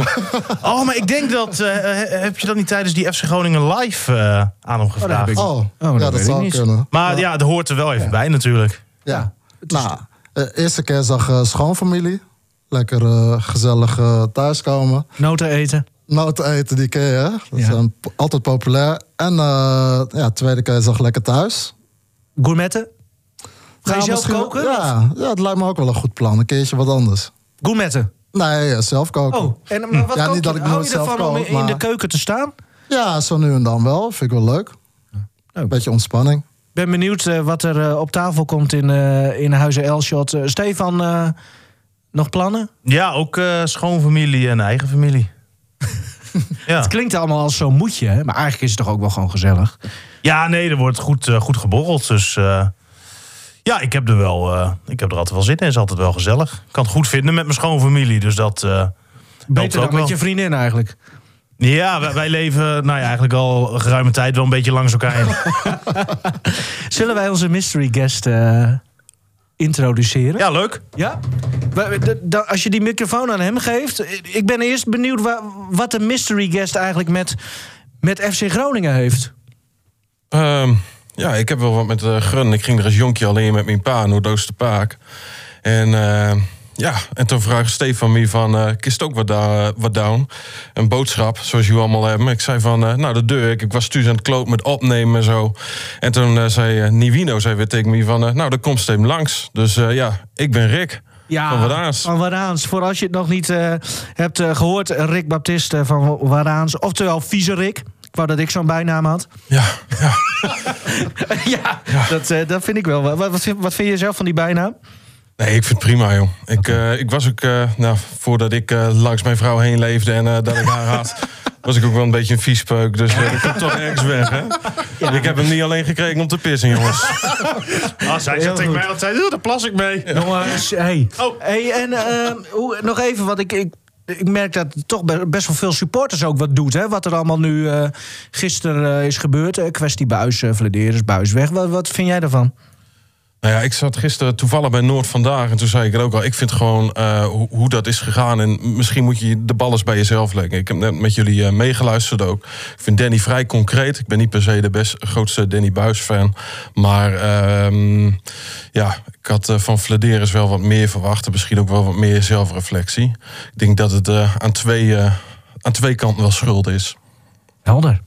*laughs* Oh, maar ik denk dat. eh, heb je dat niet tijdens die FC Groningen live eh, aan hem gevraagd? heb ik- Oh, dat ja, dat zou niet. kunnen. Maar ja, dat hoort er wel even bij natuurlijk. Ja. Nou, de eerste kerstdag eh, schoonfamilie. Lekker eh, gezellig eh, thuiskomen. Noten eten. Noten eten, die ken je, hè? Dat p- altijd populair. En eh, ja, tweede kerstdag lekker thuis. Gourmetten? Ga je Ja, zelf koken? Ja, ja, het lijkt me ook wel een goed plan. Een keertje wat anders. Gourmetten? Nee, ja, zelf koken. Oh, en maar wat ja, kook niet je? dat ik Hou je zelf ervan om in, de keuken te staan? Ja, zo nu en dan wel. Vind ik wel leuk. Oh. Beetje ontspanning. ben benieuwd eh, wat er eh, op tafel komt in, eh in Huizen Elshot. Eh, Stefan, eh, nog plannen? Ja, ook eh, schoonfamilie en eigen familie. *laughs* ja. Het klinkt allemaal als zo'n moedje, hè? maar eigenlijk is het toch ook wel gewoon gezellig. ja, nee, er wordt goed, goed geborreld. Dus eh, ja, ik heb er wel. eh, ik heb er altijd wel zin in. Het is altijd wel gezellig. Ik kan het goed vinden met mijn schoonfamilie. Dus dat. eh Beter dan ook wel. met je vriendin eigenlijk. Ja, wij, wij leven nou ja, eigenlijk al een geruime tijd wel een beetje langs elkaar heen. *laughs* Zullen wij onze mystery guest eh, introduceren? Ja, leuk. Ja? Als je die microfoon aan hem geeft. Ik ben eerst benieuwd wa- wat de mystery guest eigenlijk met, met FC Groningen heeft. Ehm, ja, ik heb wel wat met uh, Grun. Ik ging er als jonkje alleen met mijn pa, Noordoosterpaak. En eh, ja, en toen vraagt Stefan me van, eh kist ook wat, da- wat down? Een boodschap, zoals jullie allemaal hebben. Ik zei van, nou, dat doe ik. Ik was thuis aan het kloot met opnemen en zo. En toen zei Nivino zei weer tegen me van, nou, dat komt Steven langs. Dus ja, ik ben Rick. Ja, Van Wadaans. Van Wadaans. Voor als je het nog niet hebt eh, gehoord, Rick Baptiste van Wadaans. Oftewel Vieze Rick. Ik wou dat ik zo'n bijnaam had. *laughs* Ja, ja, Dat, eh, dat vind ik wel. Wat, wat, vind- wat vind je zelf van die bijnaam? Nee, ik vind het prima, joh. Ik, eh, ik was ook, eh, nou, voordat ik eh, langs mijn vrouw heen leefde en eh, dat ik haar had, *laughs* was ik ook wel een beetje een viespeuk. Dus dat komt toch ergens weg, hè? Ik heb hem niet alleen gekregen om te pissen, jongens. *laughs* Ah, zij zegt tegen mij altijd, "Oeh, daar plas ik mee. Jongens, hey. Oh. hey en eh, hoe, nog even, wat ik, ik, ik merk dat toch be- best wel veel supporters ook wat doet. Hè? Wat er allemaal nu eh, gisteren eh, is gebeurd. Eh, kwestie Buis, uh, Vladeris, Buis weg. Wat, wat vind jij daarvan? Nou ja, ik zat gisteren toevallig bij Noord vandaag en toen zei ik het ook al. Ik vind gewoon eh, hoe, hoe dat is gegaan en misschien moet je de bal eens bij jezelf leggen. Ik heb net met jullie eh, meegeluisterd ook. Ik vind Danny vrij concreet. Ik ben niet per se de best, grootste Danny Buis fan, maar ehm, ja, ik had eh, van Vladeris wel wat meer verwacht. en Misschien ook wel wat meer zelfreflectie. Ik denk dat het aan, twee, aan twee kanten wel schuld is. Helder.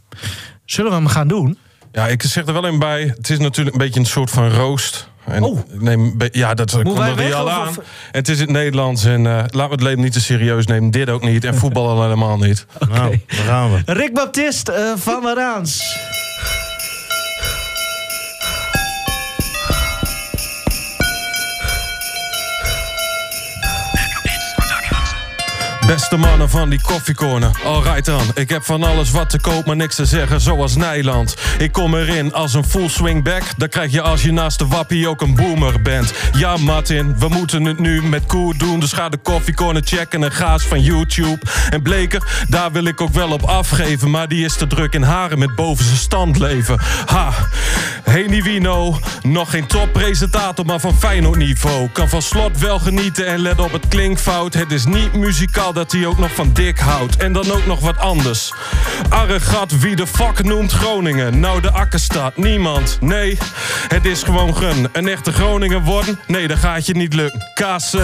Zullen we hem gaan doen? Ja, ik zeg er wel in bij. Het is natuurlijk een beetje een soort van roost. En ik neem, be- ja, dat komt er weg, al of- aan. of- En het is in het Nederlands. En eh laten we het leven niet te serieus nemen. Dit ook niet. En voetbal al *laughs* helemaal niet. Nou, daar gaan we. Rick Baptiste eh, van Wadaans. Beste mannen van die koffiecorner, alright dan. Ik heb van alles wat te koop, maar niks te zeggen, zoals Nijland. Ik kom erin als een full swingback. Dat krijg je als je naast de wappie ook een boomer bent. Ja, Martin, we moeten het nu met koer doen. Dus ga de koffiecorner checken en gaas van YouTube. En Bleker, daar wil ik ook wel op afgeven. Maar die is te druk in haren met boven zijn stand leven. Ha, Heni Wino, nog geen toppresentator, maar van Feyenoord niveau. Kan van slot wel genieten en let op het klinkfout. Het is niet muzikaal dat hij ook nog van dik houdt. En dan ook nog wat anders. Arregat, wie de fuck noemt Groningen? Nou, de akkerstad, niemand. Nee, het is gewoon gun. Een echte Groningen worden? Nee, dat gaat je niet lukken. KC,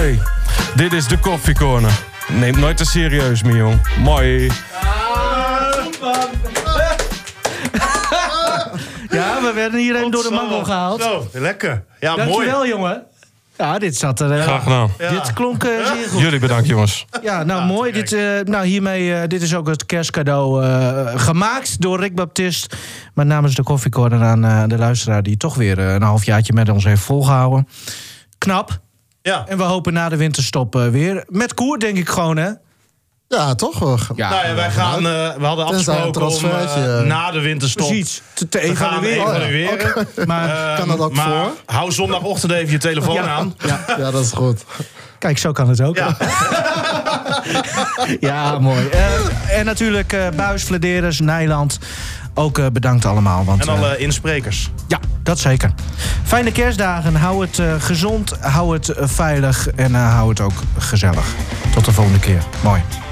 dit is de koffiecorner. Neem nooit te serieus, mijn jong. Mooi. Ja, we werden hierheen door de mangel gehaald. Zo, lekker. Ja, Dankjewel, mooi. jongen. Ja, dit zat er... eh, Graag gedaan. Dit klonk eh, zeer goed. Jullie bedankt, jongens. Ja, nou mooi. Dit, eh, nou, hiermee, eh, dit is ook het kerstcadeau eh, gemaakt door Rick Baptist. Maar namens de koffiecorner aan eh, de luisteraar... die toch weer eh, een halfjaartje met ons heeft volgehouden. Knap. Ja. En we hopen na de winterstop eh, weer. Met koer, denk ik gewoon, hè? Ja, toch? wel. Ja, nou ja, wij gaan, eh, we hadden Tenzij een afgesproken om transfertje, eh, eh. na de winterstop Precies, te, te te gaan evalueren. evalueren. Oké. *laughs* Maar Ehm, Kan dat ook maar voor? hou zondagochtend even je telefoon Ja. aan. Ja. Ja, dat is goed. Kijk, zo kan het ook. Ja. *laughs* Ja, mooi. Eh, en natuurlijk eh Buis, Nijland. Ook eh, bedankt allemaal. Want, En eh, alle insprekers. ja, Dat zeker. Fijne kerstdagen. Hou het eh, gezond, hou het eh, veilig en eh, hou het ook gezellig. Tot de volgende keer. Mooi.